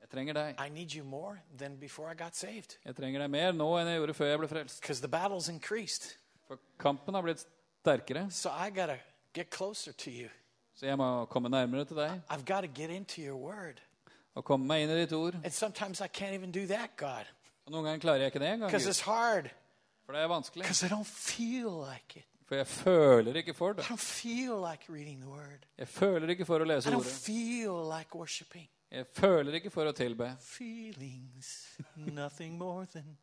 Jeg trenger deg. I need you more than before I got saved. Jeg trenger deg mer nå enn jeg gjorde før jeg ble frelst. Because the battle's increased. For kampen har blitt sterkere, So I got to get closer to you. så jeg må komme nærmere til deg I've got to get into your word. og komme meg inn i ditt ord. And sometimes I can't even do that, God, Og noen ganger klarer jeg ikke det engang. For det er vanskelig. Like. For jeg føler ikke for det. like reading the word. Jeg føler ikke for å lese ordet. like. Jeg føler ikke for å tilbe. Feelings, nothing more than.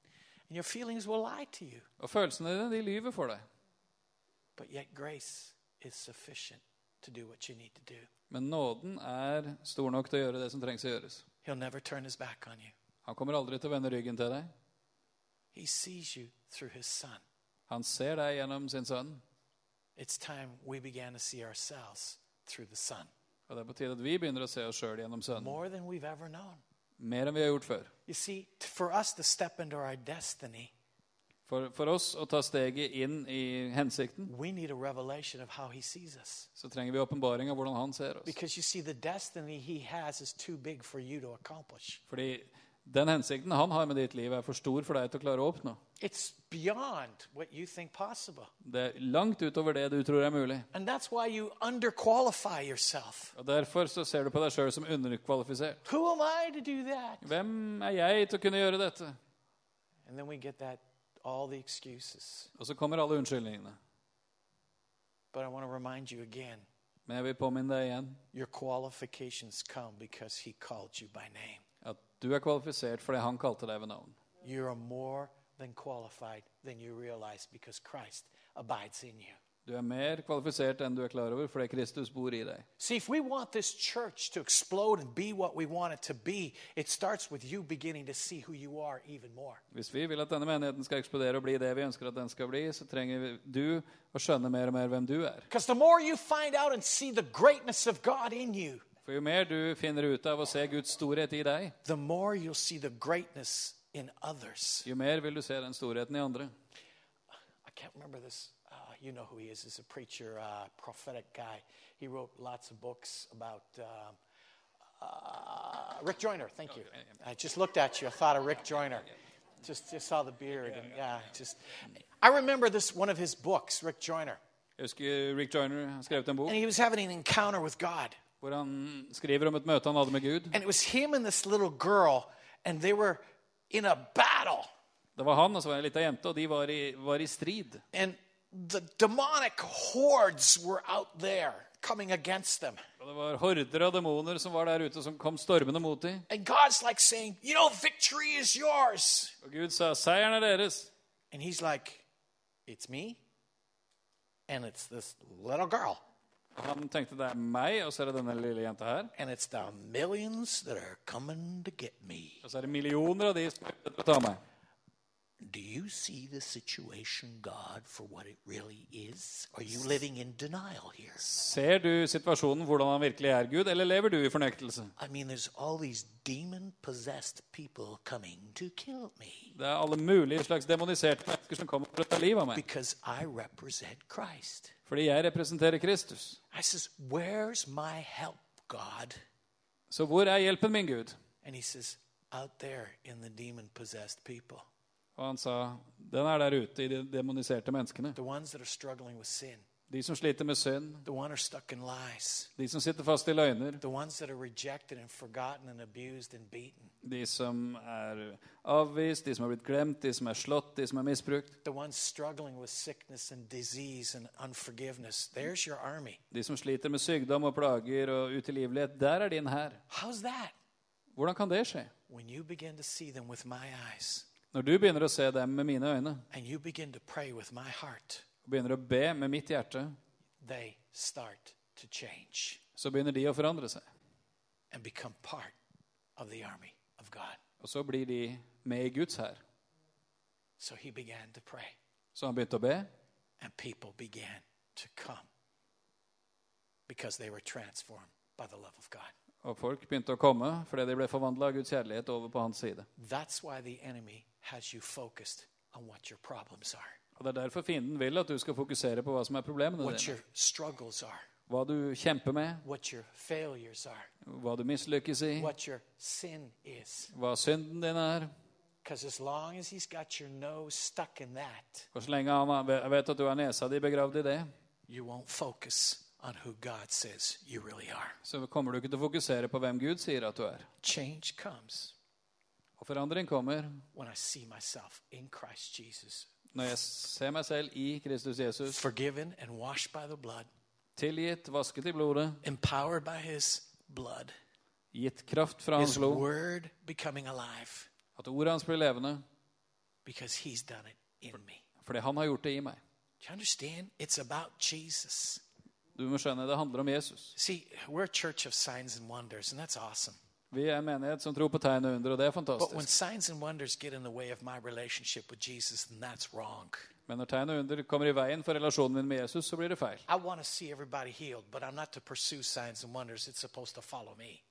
And your feelings will lie to you. Og følelsene dine, de lyver for deg. But yet grace is sufficient to do what you need to do. Men nåden er stor nok til å gjøre det som trengs å gjøres. He'll never turn his back on you. Han kommer aldri til å vende ryggen til deg. He sees you through his son. Han ser deg gjennom sin sønn. It's time we began to see ourselves through the son Og det er på tide at vi begynner å se oss sjøl gjennom sønnen. more than we've ever known. Mer enn vi har gjort før. You see, for us to step into our destiny, For, for oss å ta steget inn i hensikten, we need a revelation of how he sees us. så trenger vi åpenbaring av hvordan han ser oss. Because you see, the destiny he has is too big for you to accomplish. Fordi den hensikten han har med ditt liv, er for stor for deg til å klare å oppnå. Det er langt utover det du tror er mulig. Og Derfor så ser du på deg sjøl som underkvalifisert. Hvem er jeg til å kunne gjøre dette? That. Og så kommer alle unnskyldningene. Men jeg vil påminne deg igjen your qualifications come because he called you by name. Du er kvalifisert for det han kalte deg ved navn. You are more than qualified than you realize because Christ abides in you. Du er mer kvalifisert enn du er klar over, fordi Kristus bor i deg. See, if we want this church to explode and be what we want it to be, it starts with you beginning to see who you are even more. Hvis vi vil at denne menigheten skal eksplodere og bli det vi ønsker at den skal bli, så trenger du å skjønne mer og mer hvem du er. Because the more you find out and see the greatness of God in you, Jo mer du finner ut av Guds storhet i the more you'll see the greatness in others. mer vil du se den storheten i andre. I can't remember this. Uh, you know who he is. He's a preacher, uh, prophetic guy. He wrote lots of books about um, uh, Rick Joyner. Thank you. I just looked at you. I thought of Rick Joyner. Just, just saw the beard, and yeah, just. I remember this one of his books, Rick Joyner, Jeg husker Rick Joyner har skrevet en bok and he was having an encounter with God, hvor han skriver om et møte han hadde med Gud. and it was him and this little girl, and they were in a battle, Det var han og så var det ei lita jente, og de var i, var i strid. and the demonic hordes were out there coming against them. Og det var horder av demoner som var der ute, som kom stormende mot dem. And God's like saying, You know, victory is yours. Og Gud sa, 'Seieren er deres'. And he's like, It's me, and it's this little girl, Han tenkte det er meg, og så er det denne lille jenta her. and it's the millions that are coming to get me. Og så er det millioner av de som å ta meg. Do you see the situation, God, for what it really is? Are you living in denial here? Ser du situasjonen, hvordan han virkelig er Gud, eller lever du i fornektelse? I mean, there's all these demon possessed people coming to kill me Det er alle mulige slags demoniserte mennesker som kommer for å ta livet av meg. because I represent Christ. Fordi jeg representerer Kristus. I says, Where's my help, God? Så hvor er hjelpen min, Gud? And he says, Out there in the demon possessed people, Og han sa, den er der ute i de demoniserte menneskene. the ones that are struggling with sin, De som sliter med synd, de som sitter fast i løgner, de som er avvist, de som har blitt glemt, de som er slått, de som er misbrukt, de som sliter med sykdom og plager og utilgivelighet. Der er din hær. Hvordan kan det skje? When you begin to see them with my eyes Når du begynner å se dem med mine øyne, og du begynner å be med mitt heart, og begynner å be med mitt hjerte, så begynner de å forandre seg. Og så blir de med i Guds hær. So Så han begynte å be, and people began to come because they were transformed by the love of God. og folk begynte å komme fordi de ble forvandla av Guds kjærlighet over på hans side. That's why the enemy has you focused on what your problems are, Og Det er derfor fienden vil at du skal fokusere på hva som er problemene what dine. your struggles are, Hva du kjemper med, what your failures are, hva du mislykkes i, what your sin is. hva synden din er. For as long as he's got your nose stuck in that, Og så lenge han vet at du har nesa di begravd i det, you won't focus on who God says you really are. så kommer du ikke til å fokusere på hvem Gud sier at du er. Change comes Og forandring kommer when I see myself in Christ Jesus, når jeg ser meg selv i Kristus Jesus, forgiven and washed by the blood, tilgitt, vasket i blodet, empowered by his blood, gitt kraft fra hans blod, word becoming alive at ordet hans blir levende, because he's done it in me. fordi han har gjort det i meg. Do you understand? It's about Jesus. Du må skjønne, det handler om Jesus. See, we're a church of signs and wonders, and that's awesome. Vi er en menighet som tror på tegn og under, og det er fantastisk. Jesus. Men når tegn og under kommer i veien for relasjonen min med Jesus, så blir det feil. Healed,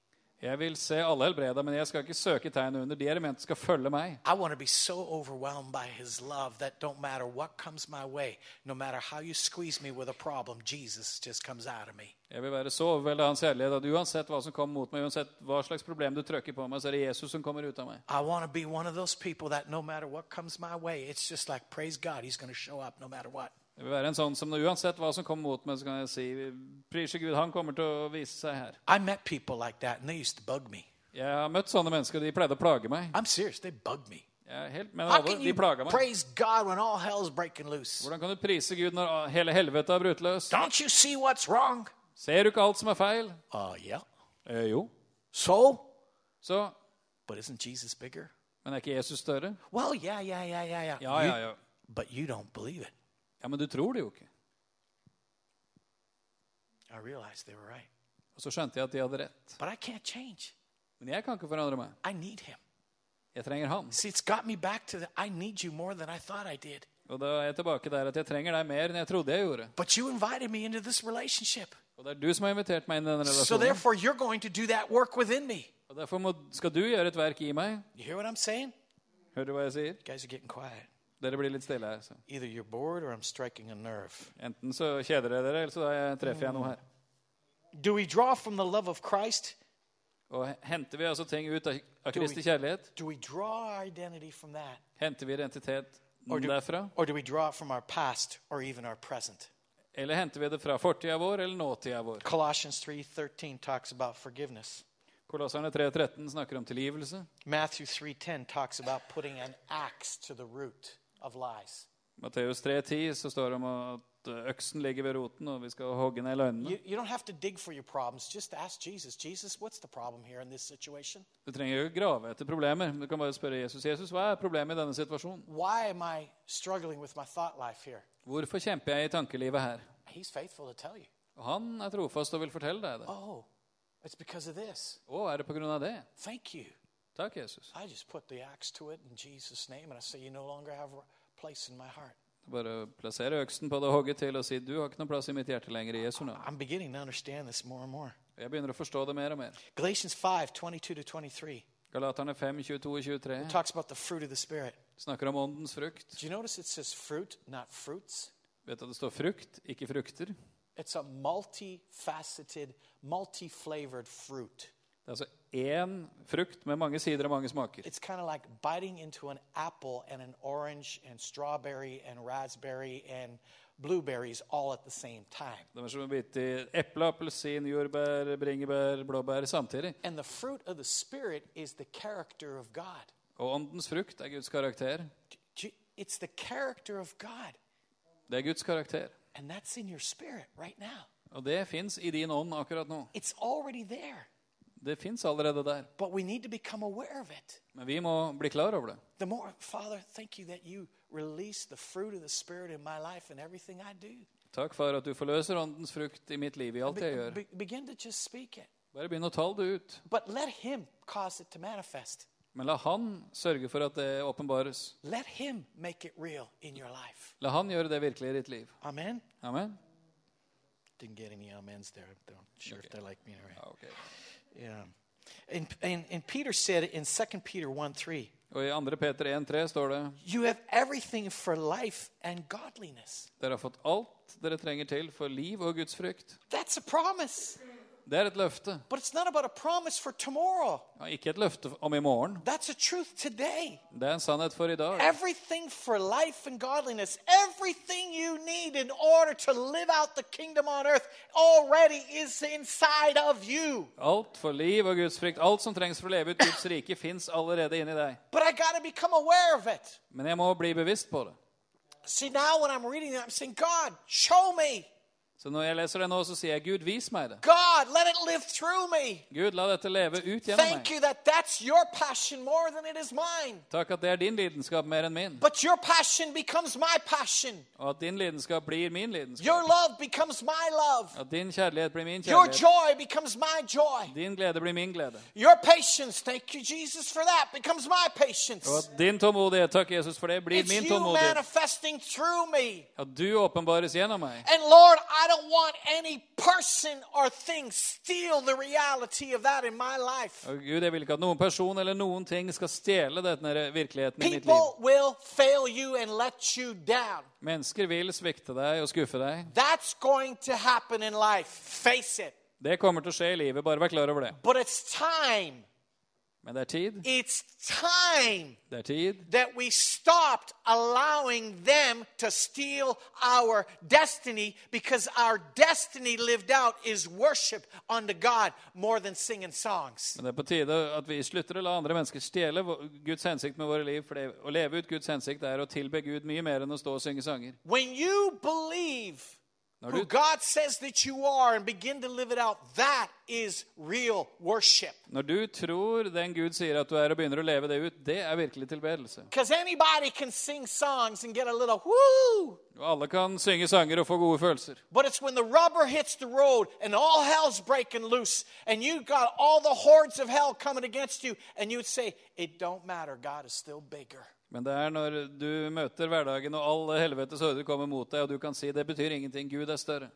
Jeg vil se alle helbreda, men jeg skal ikke søke tegn under. De elementene skal følge meg. I want to be so overwhelmed by his love that don't matter what comes my way, no matter how you squeeze me with a problem, Jesus just comes out of me. Jeg vil være så overveldet av hans kjærlighet at uansett hva som kommer mot meg, uansett hva slags problem du trykker på meg, så er det Jesus som kommer ut av meg. I want to be one of those people that no matter what comes my way, it's just like, praise God, he's going to show up no matter what. Jeg vil være en sånn som uansett hva som kommer mot meg, så kan jeg si Prise Gud, han kommer til å vise seg her. I met people like that, and they used to bug me. Jeg har møtt sånne mennesker, og de pleide å plage meg. I'm serious, they bug me. Jeg er helt med How can de you plager meg. praise God when all hell's breaking loose? Hvordan kan du prise Gud når hele helvete har brutt løs? Don't you see what's wrong? Ser du ikke alt som er feil? Uh, yeah. Eh, jo. So? Så, But isn't Jesus bigger? men er ikke Jesus større? Well, yeah, yeah, yeah, yeah, yeah. Ja, You- ja, ja. But you don't believe it. Ja, men du tror det jo ikke. I realized they were right. Og så skjønte jeg at de hadde rett. But I can't change. Men jeg kan ikke forandre meg. I need him. Jeg trenger han. See, it's got me back to the I need you more than I thought I did. Og da er jeg tilbake der at jeg trenger deg mer enn jeg trodde jeg gjorde. But you invited me into this relationship. Og det er du som har invitert meg inn i denne So relasjonen. therefore, you're going to do that work within me. Og derfor må, skal du gjøre et verk i meg. You hear what I'm saying? Hører du hva jeg sier? You guys are getting quiet. Dere blir litt stille her. Så. Either you're bored or I'm striking a nerve. Enten så kjeder dere dere, eller så treffer jeg noe her. Do we draw from the love of Christ? Og henter vi altså ting ut av, av Kristi kjærlighet? Do we draw our identity from that? Henter vi identitet Or do, derfra? or do we draw from our past or even our present? Eller henter vi det fra fortida vår eller nåtida vår? Colossians 3:13 talks about forgiveness. Kolosserne 3.13 snakker om tilgivelse. Matthew 3:10 talks about putting an axe to the root. Matteus 3.10 så står det om at øksen ligger ved roten, og vi skal hogge ned løgnene. You, you don't have to dig for your problems. Just ask Jesus. Jesus, what's the problem here in this situation? Du trenger ikke grave etter problemer. Du kan bare spørre Jesus. Jesus, hva er problemet i denne situasjonen? Hvorfor kjemper jeg i tankelivet her? Og han er trofast og vil fortelle deg det. Oh. Å, er det på grunn av det? Takk, Jesus. I just put the axe to it in Jesus' name, and I say, you no longer have place in my heart. Bare plassere øksen på det hogget til og si du har ikke noen plass i mitt hjerte lenger i Jesu navn. I'm beginning to understand this more and more. Jeg begynner å forstå det mer og mer. Galatians 5 22-23. Galaterne 5, 22 og 23 talks about the fruit of the Spirit. snakker om åndens frukt. Do you notice it says fruit, not fruits? Vet at det står frukt, ikke frukter? It's a multifaceted, multi flavored fruit. Det er altså én frukt med mange sider og mange smaker. It's kind of like biting into an apple and an orange and strawberry and raspberry and blueberries all at the same time. Det er som å bite i eple, appelsin, jordbær, bringebær, blåbær samtidig. And the fruit of the Spirit is the character of God. Og åndens frukt er Guds karakter. It's the character of God. Det er Guds karakter. And that's in your spirit right now. Og det fins i din ånd akkurat nå. It's already there. Det fins allerede der. But we need to become aware of it. Men vi må bli klar over det. The more, Father, thank you that you release the fruit of the Spirit in my life and everything I do. Takk, far, at du forløser åndens frukt i mitt liv, i alt jeg gjør. be- begin to just speak it. Bare begynn å tale det ut. But let Him cause it to manifest. Men la Han sørge for at det åpenbares. Let Him make it real in your life. La Han gjøre det virkelig i ditt liv. Amen. Amen. Didn't get any amens there. I'm sure if they like me or Ja, ok. Yeah. And, and, and Peter said in 2 Peter 1 3, Og i 2. Peter 1,3 står det you have everything for life and godliness. dere har fått alt dere trenger til for liv og Guds frykt. That's a promise. Det er et løfte. But it's not about a promise for tomorrow. Ja, ikke et løfte om i morgen. That's a truth today. Det er en sannhet for i dag. Everything for life and godliness, everything you need in order to live out the kingdom on earth already is inside of you. Alt for liv og Guds frykt, alt som trengs for å leve ut Guds rike, fins allerede inni deg. But I got to become aware of it. Men jeg må bli bevisst på det. See, now when I'm reading it, I'm saying, God, show me. Så når jeg leser det nå, så sier jeg, Gud, vis meg det. God, let it live through me. Gud, la dette leve ut gjennom Thank meg. you that that's your passion more than it is mine. Takk at det er din lidenskap mer enn min. But your passion becomes my passion. Og at din lidenskap blir min lidenskap. Your love becomes my love. At din kjærlighet blir min Your kjærlighet. joy becomes my joy. Din glede blir min glede. Your patience, thank you, Jesus, for that, becomes my patience. Og at din tålmodighet, takk Jesus for det, blir It's min you tålmodighet. manifesting through me. At du åpenbares gjennom meg. And Lord, I don't want any person or thing steal the reality of that in my life. Og Gud, jeg vil ikke at noen person eller noen ting skal stjele denne virkeligheten i mitt liv. People will fail you and let you down. Mennesker vil svikte deg og skuffe deg. That's going to happen in life. Face it. Det kommer til å skje i livet, bare vær klar over det. But it's time. Men det er tid. It's time Det er tid that we stopped allowing them to steal our destiny because our destiny lived out is worship unto God more than singing songs. Men det er på tide at vi slutter å la andre mennesker stjele Guds hensikt med våre liv. For det, å leve ut Guds hensikt er å tilbe Gud mye mer enn å stå og synge sanger. When you believe Når who du, God says that you are and begin to live it out, that is real worship. når du tror den Gud sier at du er, og begynner å leve det ut, det er virkelig tilbedelse. Because anybody can sing songs and get a little whoo. Og alle kan synge sanger og få gode følelser. But it's when the rubber hits the road and all hell's breaking loose and you got all the hordes of hell coming against you and you'd say, it don't matter, God is still bigger. Men det er når du møter hverdagen og alle helvetes ordre kommer mot deg, og du kan si det betyr ingenting, Gud er større.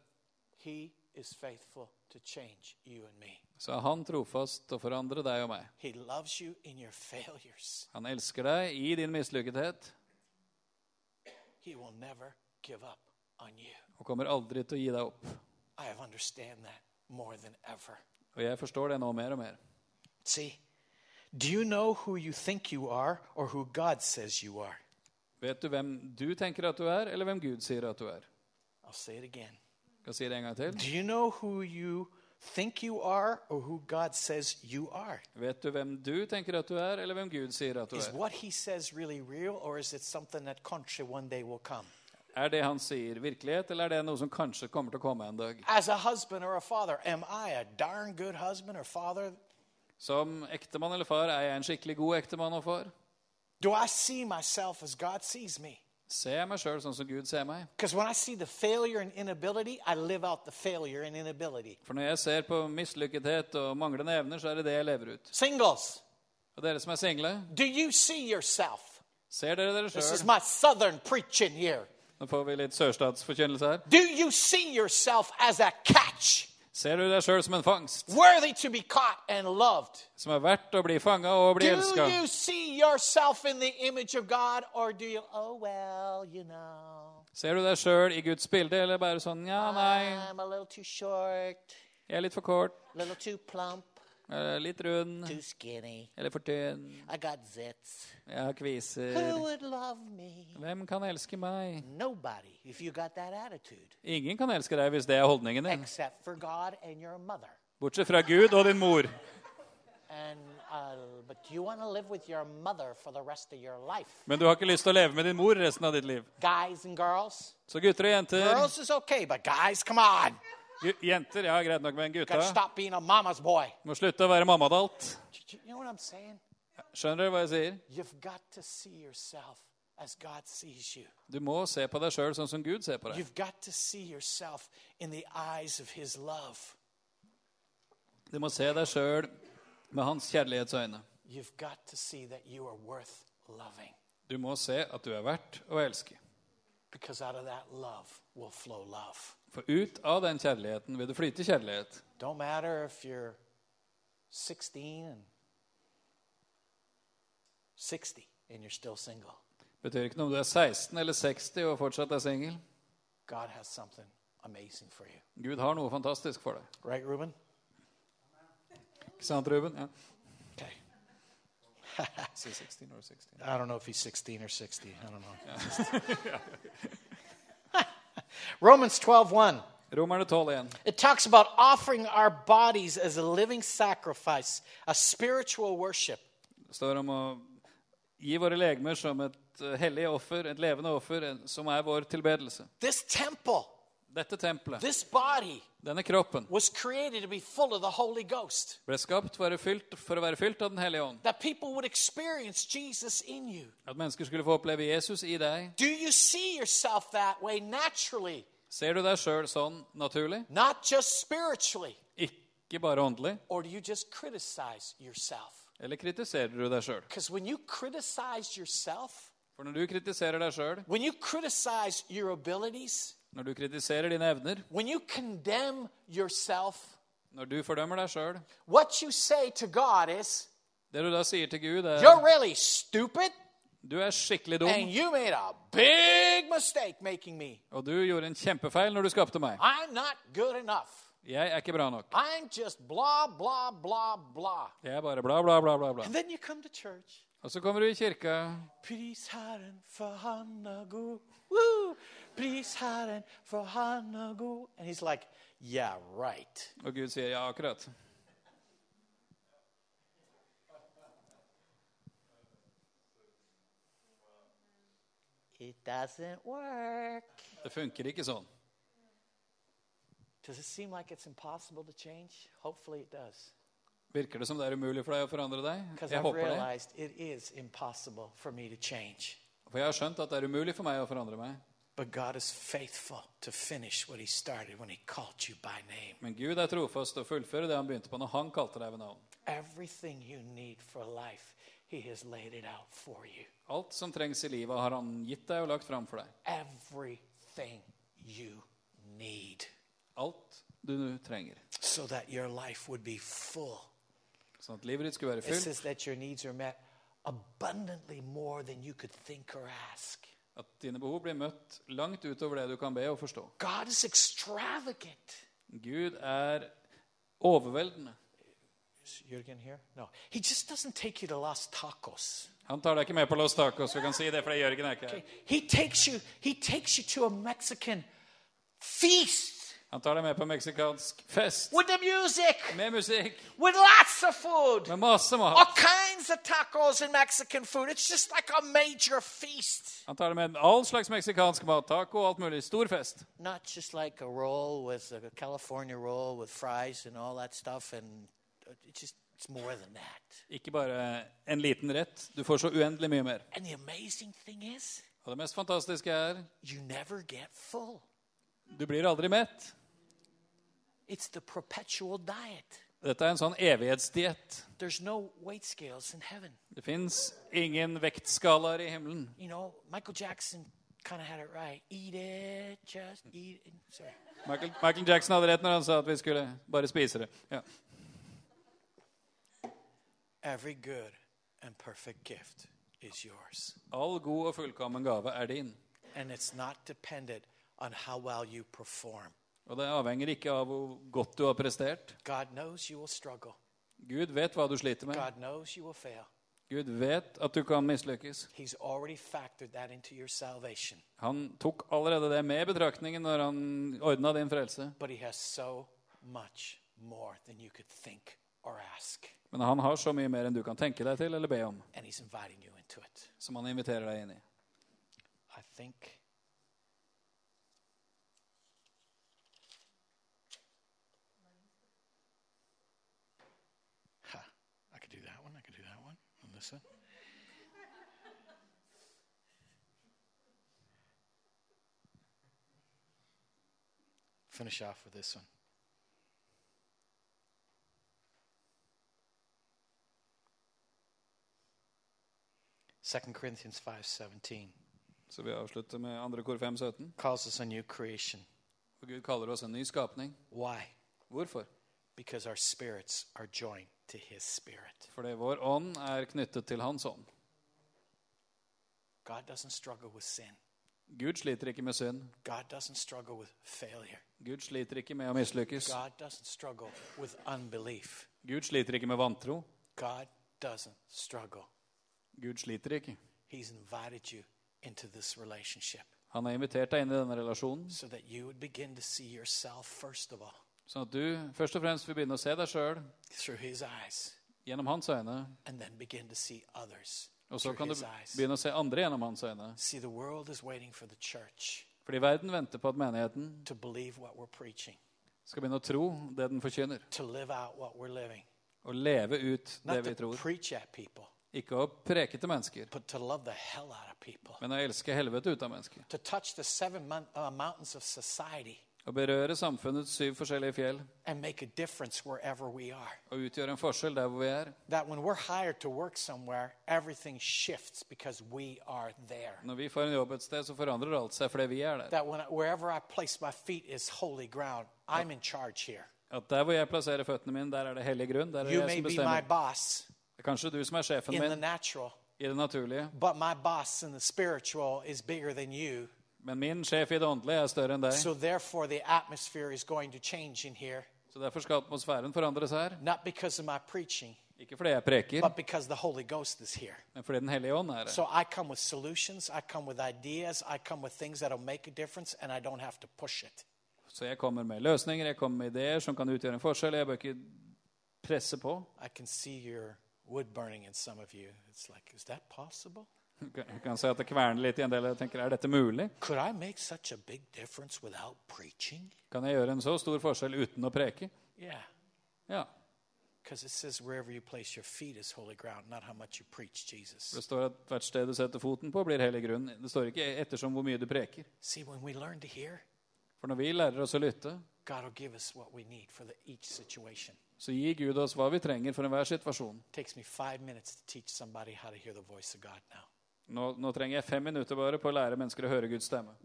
He is faithful to change you and me. Så er han trofast å forandre deg og meg. He loves you in your failures. Han elsker deg i din mislykkethet He will never give up on you. og kommer aldri til å gi deg opp. I understand that more than ever. Og jeg forstår det nå mer og mer. See, do you know who you think you are or who God says you are? Vet du hvem du tenker at du er, eller hvem Gud sier at du er? I'll say it again. Kan si det en gang til. Do you know who you think you are or who God says you are? Vet du hvem du tenker at du er, eller hvem Gud sier at du Is er? what he says really real or is it something that kanskje one day will come? Er det han sier, virkelighet, eller er det noe som kanskje kommer til å komme en dag? As a husband or a father, am I a darn good husband or father? Som ektemann eller far er jeg en skikkelig god ektemann og far. Do I see myself as God sees me? Ser jeg meg sjøl sånn som Gud ser meg? For når jeg ser på mislykkethet og manglende evner, så er det det jeg lever ut. Singles, Og dere som er single, do you see yourself? ser dere dere sjøl? Nå får vi litt sørstatsforkynnelse her. Do you see yourself as a catch, Ser du deg sjøl som en fangst, worthy to be caught and loved? som er verdt å bli fanga og bli Do elska? you see yourself in the image of God, or do you, oh, well, you know, Ser du deg sjøl i Guds bilde, eller bare sånn ja, nei, I'm a little too short, jeg er litt for kort, a little too plump, litt rund, too skinny, eller for tynn, I got zits. jeg har Who kviser. would love me? Hvem kan elske meg? Nobody, if you got that attitude, Ingen kan elske deg hvis det er holdningen din. except for God and your mother. Bortsett fra Gud og din mor. And uh, but you want to live with your mother for the rest of your life, Men du har ikke lyst til å leve med din mor resten av ditt liv. guys and girls. Så gutter og jenter Girls is okay, but guys, come on, Jenter, ja, greit nok, men en gutta må slutte å være mammadalt. Skjønner du hva jeg sier? Du må se på deg sjøl sånn som Gud ser på deg. Du må se deg sjøl med hans kjærlighetsøyne. Du må se at du er verdt å elske. because out of that love will flow love. For ut av den kjærligheten vil det flyte kjærlighet. Don't matter if you're 16 and 60 and you're still single. Betyr ikke noe om du er 16 eller 60 og fortsatt er singel. God has something amazing for you. Gud har noe fantastisk for deg. Right, Ruben? Ikke sant, Ruben? Ja. Okay. Si 16 or 16. I don't know if he's 16 or 60. I don't know. Romans 12:1. Romerne 12 1. It talks about offering our bodies as a living sacrifice, a spiritual worship. Det står om å gi våre legemer som et eh, hellig offer, et levende offer, som er vår tilbedelse. This temple, Dette tempelet, this body denne kroppen, was created to be full of the Holy Ghost. ble skapt for å fylt, for å være fylt av Den hellige ånd. That people would experience Jesus in you. At mennesker skulle få oppleve Jesus i deg. Do you see yourself that way naturally, Ser du deg sjøl sånn naturlig? not just spiritually? Ikke bare åndelig? Or do you just criticize yourself? Eller kritiserer du deg sjøl? Because when you criticize yourself, For når du kritiserer deg sjøl, when you criticize your abilities, når du kritiserer dine evner, when you condemn yourself, når du fordømmer deg sjøl what you say to God is, Det du da sier til Gud, You're er really stupid, du er skikkelig dum, and you made a big mistake making me. og du gjorde en kjempefeil når du skapte meg. I'm not good enough. Jeg er ikke bra nok. I'm just blah, blah, blah, blah. Jeg er bare bla, bla, bla, bla. bla. And then you come to church. Og så kommer du i kirka, Pris Herren, for han er god. Woo! Pris Herren, for han er god. And he's like, yeah, right. og Gud sier ja, akkurat. It doesn't work. Det funker ikke sånn. Does it seem like it's impossible to change? Hopefully it does. Virker det som det er umulig for deg å forandre deg? Jeg håper det. realized it is impossible for me to change. For jeg har skjønt at det er umulig for meg å forandre meg. But God is faithful to finish what He started when He called you by name. Men Gud er trofast til å fullføre det han begynte på når han kalte deg ved navn. Everything you need for life, He has laid it out for you. Alt som trengs i livet, har han gitt deg og lagt fram for deg. Everything you need Alt du trenger. so that your life would be full. Sånn at livet ditt skulle være It fullt. says that your needs are met abundantly more than you could think or ask. At dine behov blir møtt langt utover det du kan be og forstå. God is extravagant. Gud er overveldende. Is Jürgen here? No. He just doesn't take you to Los Tacos. Han tar deg ikke med på Los Tacos. Vi kan si det fordi Jørgen er ikke her. Okay? He takes you, he takes you to a Mexican feast Han tar deg med på meksikansk fest with the music, med musikk, with lots of food. med masse All mat. kinds of tacos and Mexican food. It's just like a major feast. Han tar deg med all slags meksikansk mat, taco og alt mulig. Stor fest. Not just like a roll with a California roll with fries and all that stuff. And it's just, it's more than that. Ikke bare en liten rett. Du får så uendelig mye mer. And the amazing thing is, Og det mest fantastiske er you never get full. du blir aldri mett. It's the perpetual diet. Dette er en sånn evighetsdiett. No weight scales in heaven. Det fins ingen vektskalaer i himmelen. You know, Michael Jackson kind of had it right. Eat it, just eat it. Sorry. Michael, Michael Jackson hadde rett når han sa at vi skulle bare spise det. Ja. Every good and perfect gift is yours. All god og fullkommen gave er din. And it's not dependent on how well you perform. Og det avhenger ikke av hvor godt du har prestert. Gud vet hva du sliter med. Gud vet at du kan mislykkes. Han tok allerede det med i betraktningen når han ordna din frelse. Men han har så mye mer enn du kan tenke deg til eller be om, som han inviterer deg inn i. I think. Finish off with this one. Second Corinthians five seventeen. Så vi avslutter med 2. kor 5, 17. calls us a new creation. Og Gud kaller oss en ny skapning. Why? Hvorfor? Because our spirits are joined to His Spirit. Fordi vår ånd er knyttet til hans ånd. God doesn't struggle with sin. Gud sliter ikke med synd. Gud sliter ikke med å mislykkes. Gud sliter ikke med vantro. Gud sliter ikke. Han har invitert deg inn i denne relasjonen, sånn at du først og fremst vil begynne å se deg sjøl gjennom hans øyne. and then begin to see others Og så kan du begynne å se andre gjennom hans øyne. See, the world is waiting for the church Fordi verden venter på at menigheten to believe what we're preaching, skal begynne å tro det den forkynner. to live out what we're living. Og leve ut det vi tror. preach at people, Ikke å preke til mennesker, but to love the hell out of people. men å elske helvete ut av mennesker. Å berøre samfunnets syv forskjellige fjell and make a difference wherever we are. og utgjøre en forskjell der hvor vi er. That when we're hired to work somewhere, everything shifts because we are there. Når vi får en jobb et sted, så forandrer alt seg fordi vi er der. That when wherever I place my feet is holy ground, I'm in charge here. At der hvor jeg plasserer føttene mine, der er det hellig grunn. Der er You det jeg som bestemmer. boss Det er kanskje du som er sjefen min natural, i det naturlige, but my boss in the spiritual is bigger than you. Men min sjef i det åndelige er større enn deg. So therefore, the atmosphere is going to change in here, Så derfor skal atmosfæren forandres her. not because of my preaching, Ikke fordi jeg preker, but because the Holy Ghost is here. men fordi Den hellige ånd er her. So I come with solutions, I come with ideas, I come with things that'll make a difference, and I don't have to push it. Så jeg kommer med løsninger, jeg kommer med ideer som kan utgjøre en forskjell. Jeg bør ikke presse på. I can see your wood burning in some of you. It's like, is that possible? Jeg kan se at det kverner litt i en del. Jeg tenker, Er dette mulig? Kan jeg gjøre en så stor forskjell uten å preke? Yeah. Ja. Det står at hvert sted du setter foten på, blir hellig grunn. Det står ikke ettersom hvor mye du preker. See, hear, For når vi lærer oss å lytte, så gir Gud oss hva vi trenger for enhver situasjon. It takes me five minutes to teach somebody how to hear the voice of God now. Nå, nå trenger jeg fem minutter bare på å lære mennesker å høre Guds stemme.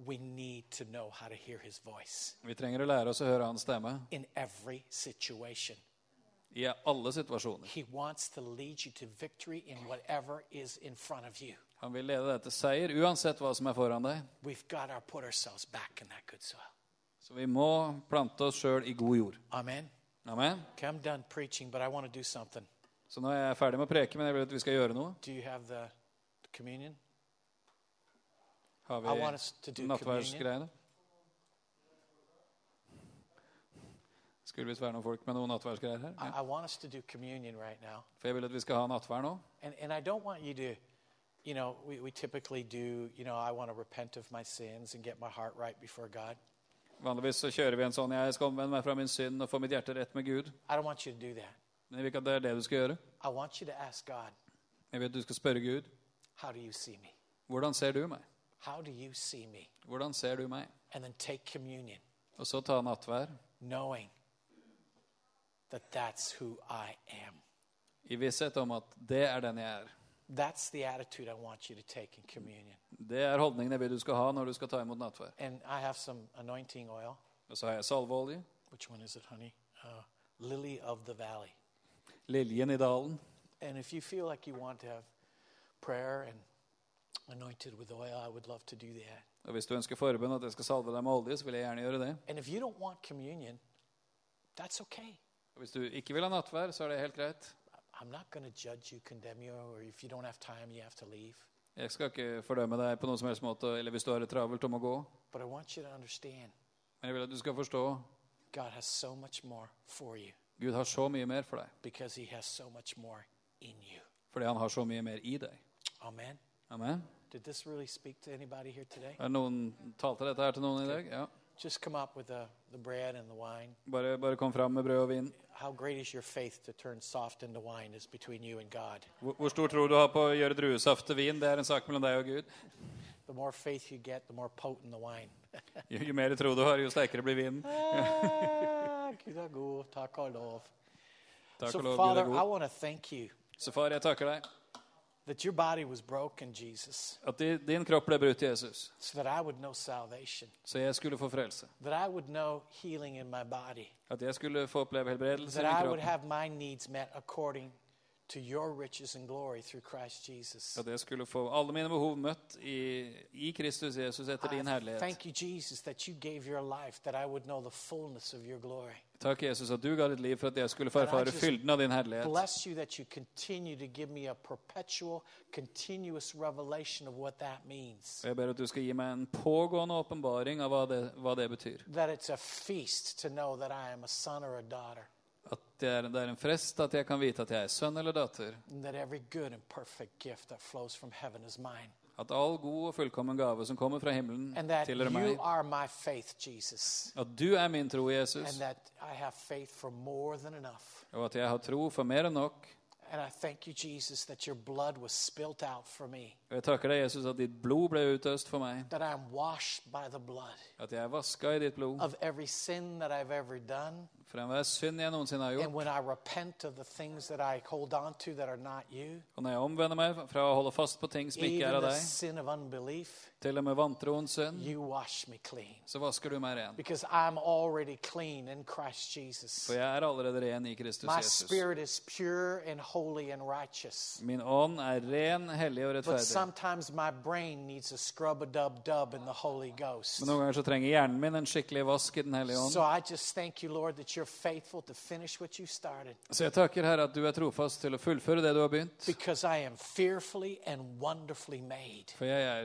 Vi trenger å lære oss å høre hans stemme i alle situasjoner. Han vil lede deg til seier uansett hva som er foran deg. Så vi må plante oss sjøl i god jord. Amen. Amen. Okay, I'm done preaching, but I want to do something. Så nå er jeg ferdig med å preke, men jeg vil at vi skal gjøre noe. Communion? Har I want us to do communion. Skulle visst være noen folk med noen nattverdsgreier her. I, Ja. I want us to do communion right now. For jeg vil at vi skal ha nattverd nå. And, and I don't want you to, you know, we, we typically do, you know, I want to repent of my sins and get my heart right before God. Vanligvis så kjører vi en sånn 'jeg skal omvende meg fra min synd og få mitt hjerte rett med Gud'. I don't want you to do that. Men jeg vil ikke at det er det du skal gjøre. I want you to ask God, Jeg vil at du skal spørre Gud how do you see me? hvordan ser du meg? How do you see me? Hvordan ser du meg? And then take communion, Og så ta nattverd knowing that that's who I am. i visshet om at det er den jeg er. That's the attitude I want you to take in communion. Det er holdningen jeg vil du skal ha når du skal ta imot nattverd. And I have some anointing oil. Og så har jeg salveolje, Which one is it, honey? Uh, Lily of the Valley. liljen i dalen. And if you feel like you want to have prayer and anointed with oil, I would love to do that. Og hvis du ønsker forbønn at jeg skal salve deg med olje, så vil jeg gjerne gjøre det. And if you don't want communion, that's okay. Og hvis du ikke vil ha nattvær, så er det helt greit. I'm not going to judge you, condemn you, or if you don't have time, you have to leave. Jeg skal ikke fordømme deg på noen som helst måte, eller hvis du har det travelt om å gå. But I want you to understand Men jeg vil at du skal forstå God has so much more for you Gud har så mye mer for deg. because He has so much more in you. Fordi han har så mye mer i deg. Amen. Amen. Did this really speak to anybody here today? Er noen talte dette her til noen i dag? Ja. Just come up with the, the bread and the wine. Bare, bare kom fram med brød og vin. How great is your faith to turn soft into wine is between you and God. Hvor, hvor stor tro du har på å gjøre druesaft til vin, det er en sak mellom deg og Gud. The more faith you get, the more potent the wine. Jo, jo mer tro du har, jo sterkere blir vinen. Ah, Gud er god. Takk og lov. Takk So, og lov, Gud Father, er I want to thank you Så far, jeg takker deg that your body was broken, Jesus, at di- din kropp ble brutt, Jesus, so that I would know salvation, så jeg skulle få frelse. that I would know healing in my body, At jeg skulle få oppleve helbredelse i that I would have my needs met according to your riches and glory through Christ Jesus. At jeg skulle få alle mine behov møtt i, i Kristus Jesus etter din I herlighet. thank you, Jesus, that you gave your life, that I would know the fullness of your glory. Takk, Jesus, at du ga ditt liv for at jeg skulle få And I erfare just fylden av din herlighet. Bless you that you continue to give me a perpetual, continuous revelation of what that means. Jeg ber at du skal gi meg en pågående åpenbaring av hva det, hva det betyr. That it's a feast to know that I am a son or a daughter, det er, det er en frest at jeg kan vite at jeg er sønn eller datter. At all god og fullkommen gave som kommer fra himmelen, tilhører meg. faith, At du er min tro, Jesus, og at jeg har tro for mer enn nok. And I thank you, Jesus, that your blood was spilt out for me, jeg takker deg, Jesus, at ditt blod ble utøst for meg. that I am washed by the blood At jeg er vasket i ditt blod of every sin that I've ever done. For enhver synd jeg noensinne har gjort. when I repent of the things that I hold on to that are not you, Og når jeg omvender meg fra å holde fast på ting som ikke er av deg, unbelief, til og med vantroens synd, så vasker du meg ren. Because I'm already clean in Christ Jesus. For jeg er allerede ren i Kristus Jesus. Min ånd er ren, hellig og rettferdig. sometimes my brain needs a scrub a dub dub in the Holy Ghost. Men noen ganger så trenger hjernen min en skikkelig vask i Den hellige ånd. So I just thank you, Lord, that you're faithful to finish what you started. Så jeg takker Herre at du er trofast til å fullføre det du har begynt. Because I am fearfully and wonderfully made.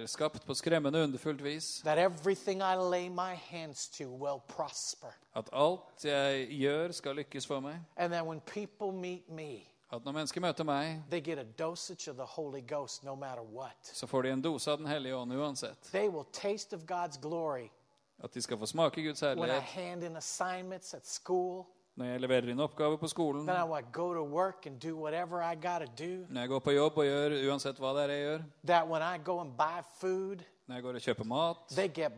Skapt på skremmende underfullt vis. That everything I lay my hands to will prosper. At alt jeg gjør, skal lykkes for meg. And that when people meet me, At når mennesker møter meg, they get a dosage of the Holy Ghost no matter what. så får de en dose av Den hellige ånd uansett. They will taste of God's glory At de skal få smake Guds herlighet school, når jeg leverer inn oppgaver på skolen, do når jeg går på jobb og gjør uansett hva det er jeg gjør, food, når jeg går og kjøper mat,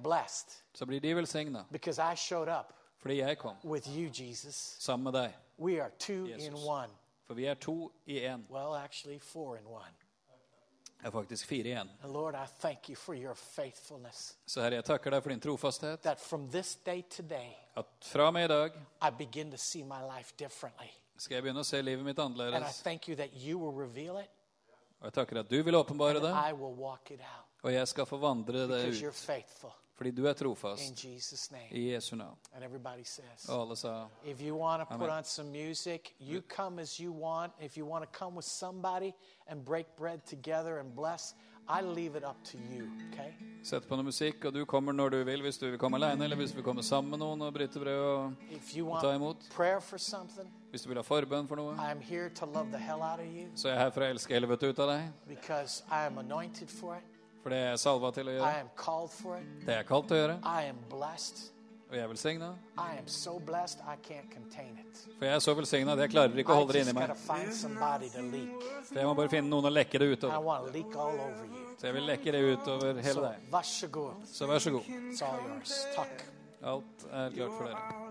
blessed så blir de velsigna fordi jeg kom you, Jesus. sammen med deg. Jesus. For vi er to i én. Well, actually, four in one. Det er faktisk fire igjen. Lord. Så Herre, jeg takker deg for din trofasthet. That from this day to day, At fra og med i dag I begin to see my life skal jeg begynne å se livet mitt annerledes. you you it Og jeg takker at du vil åpenbare det, og jeg skal få vandre det ut. Fordi du er trofast. I Jesu navn. Og alle sa Amen. music, want. Somebody bless, you, okay? Sett på noe musikk, og du kommer når du vil. Hvis du vil komme alene, eller hvis du vil komme sammen med noen og bryte brød. Og og ta imot. Hvis du vil ha forbønn for noe, så er jeg her for å elske helvete ut av deg. For det er jeg salva til å gjøre. Det er jeg kalt til å gjøre. Og jeg er velsigna. So. For jeg er så velsigna at jeg klarer ikke å holde det inni meg. For jeg må bare finne noen å lekke det utover. Så jeg vil lekke det utover hele deg. Så vær så god. Alt er klart for dere.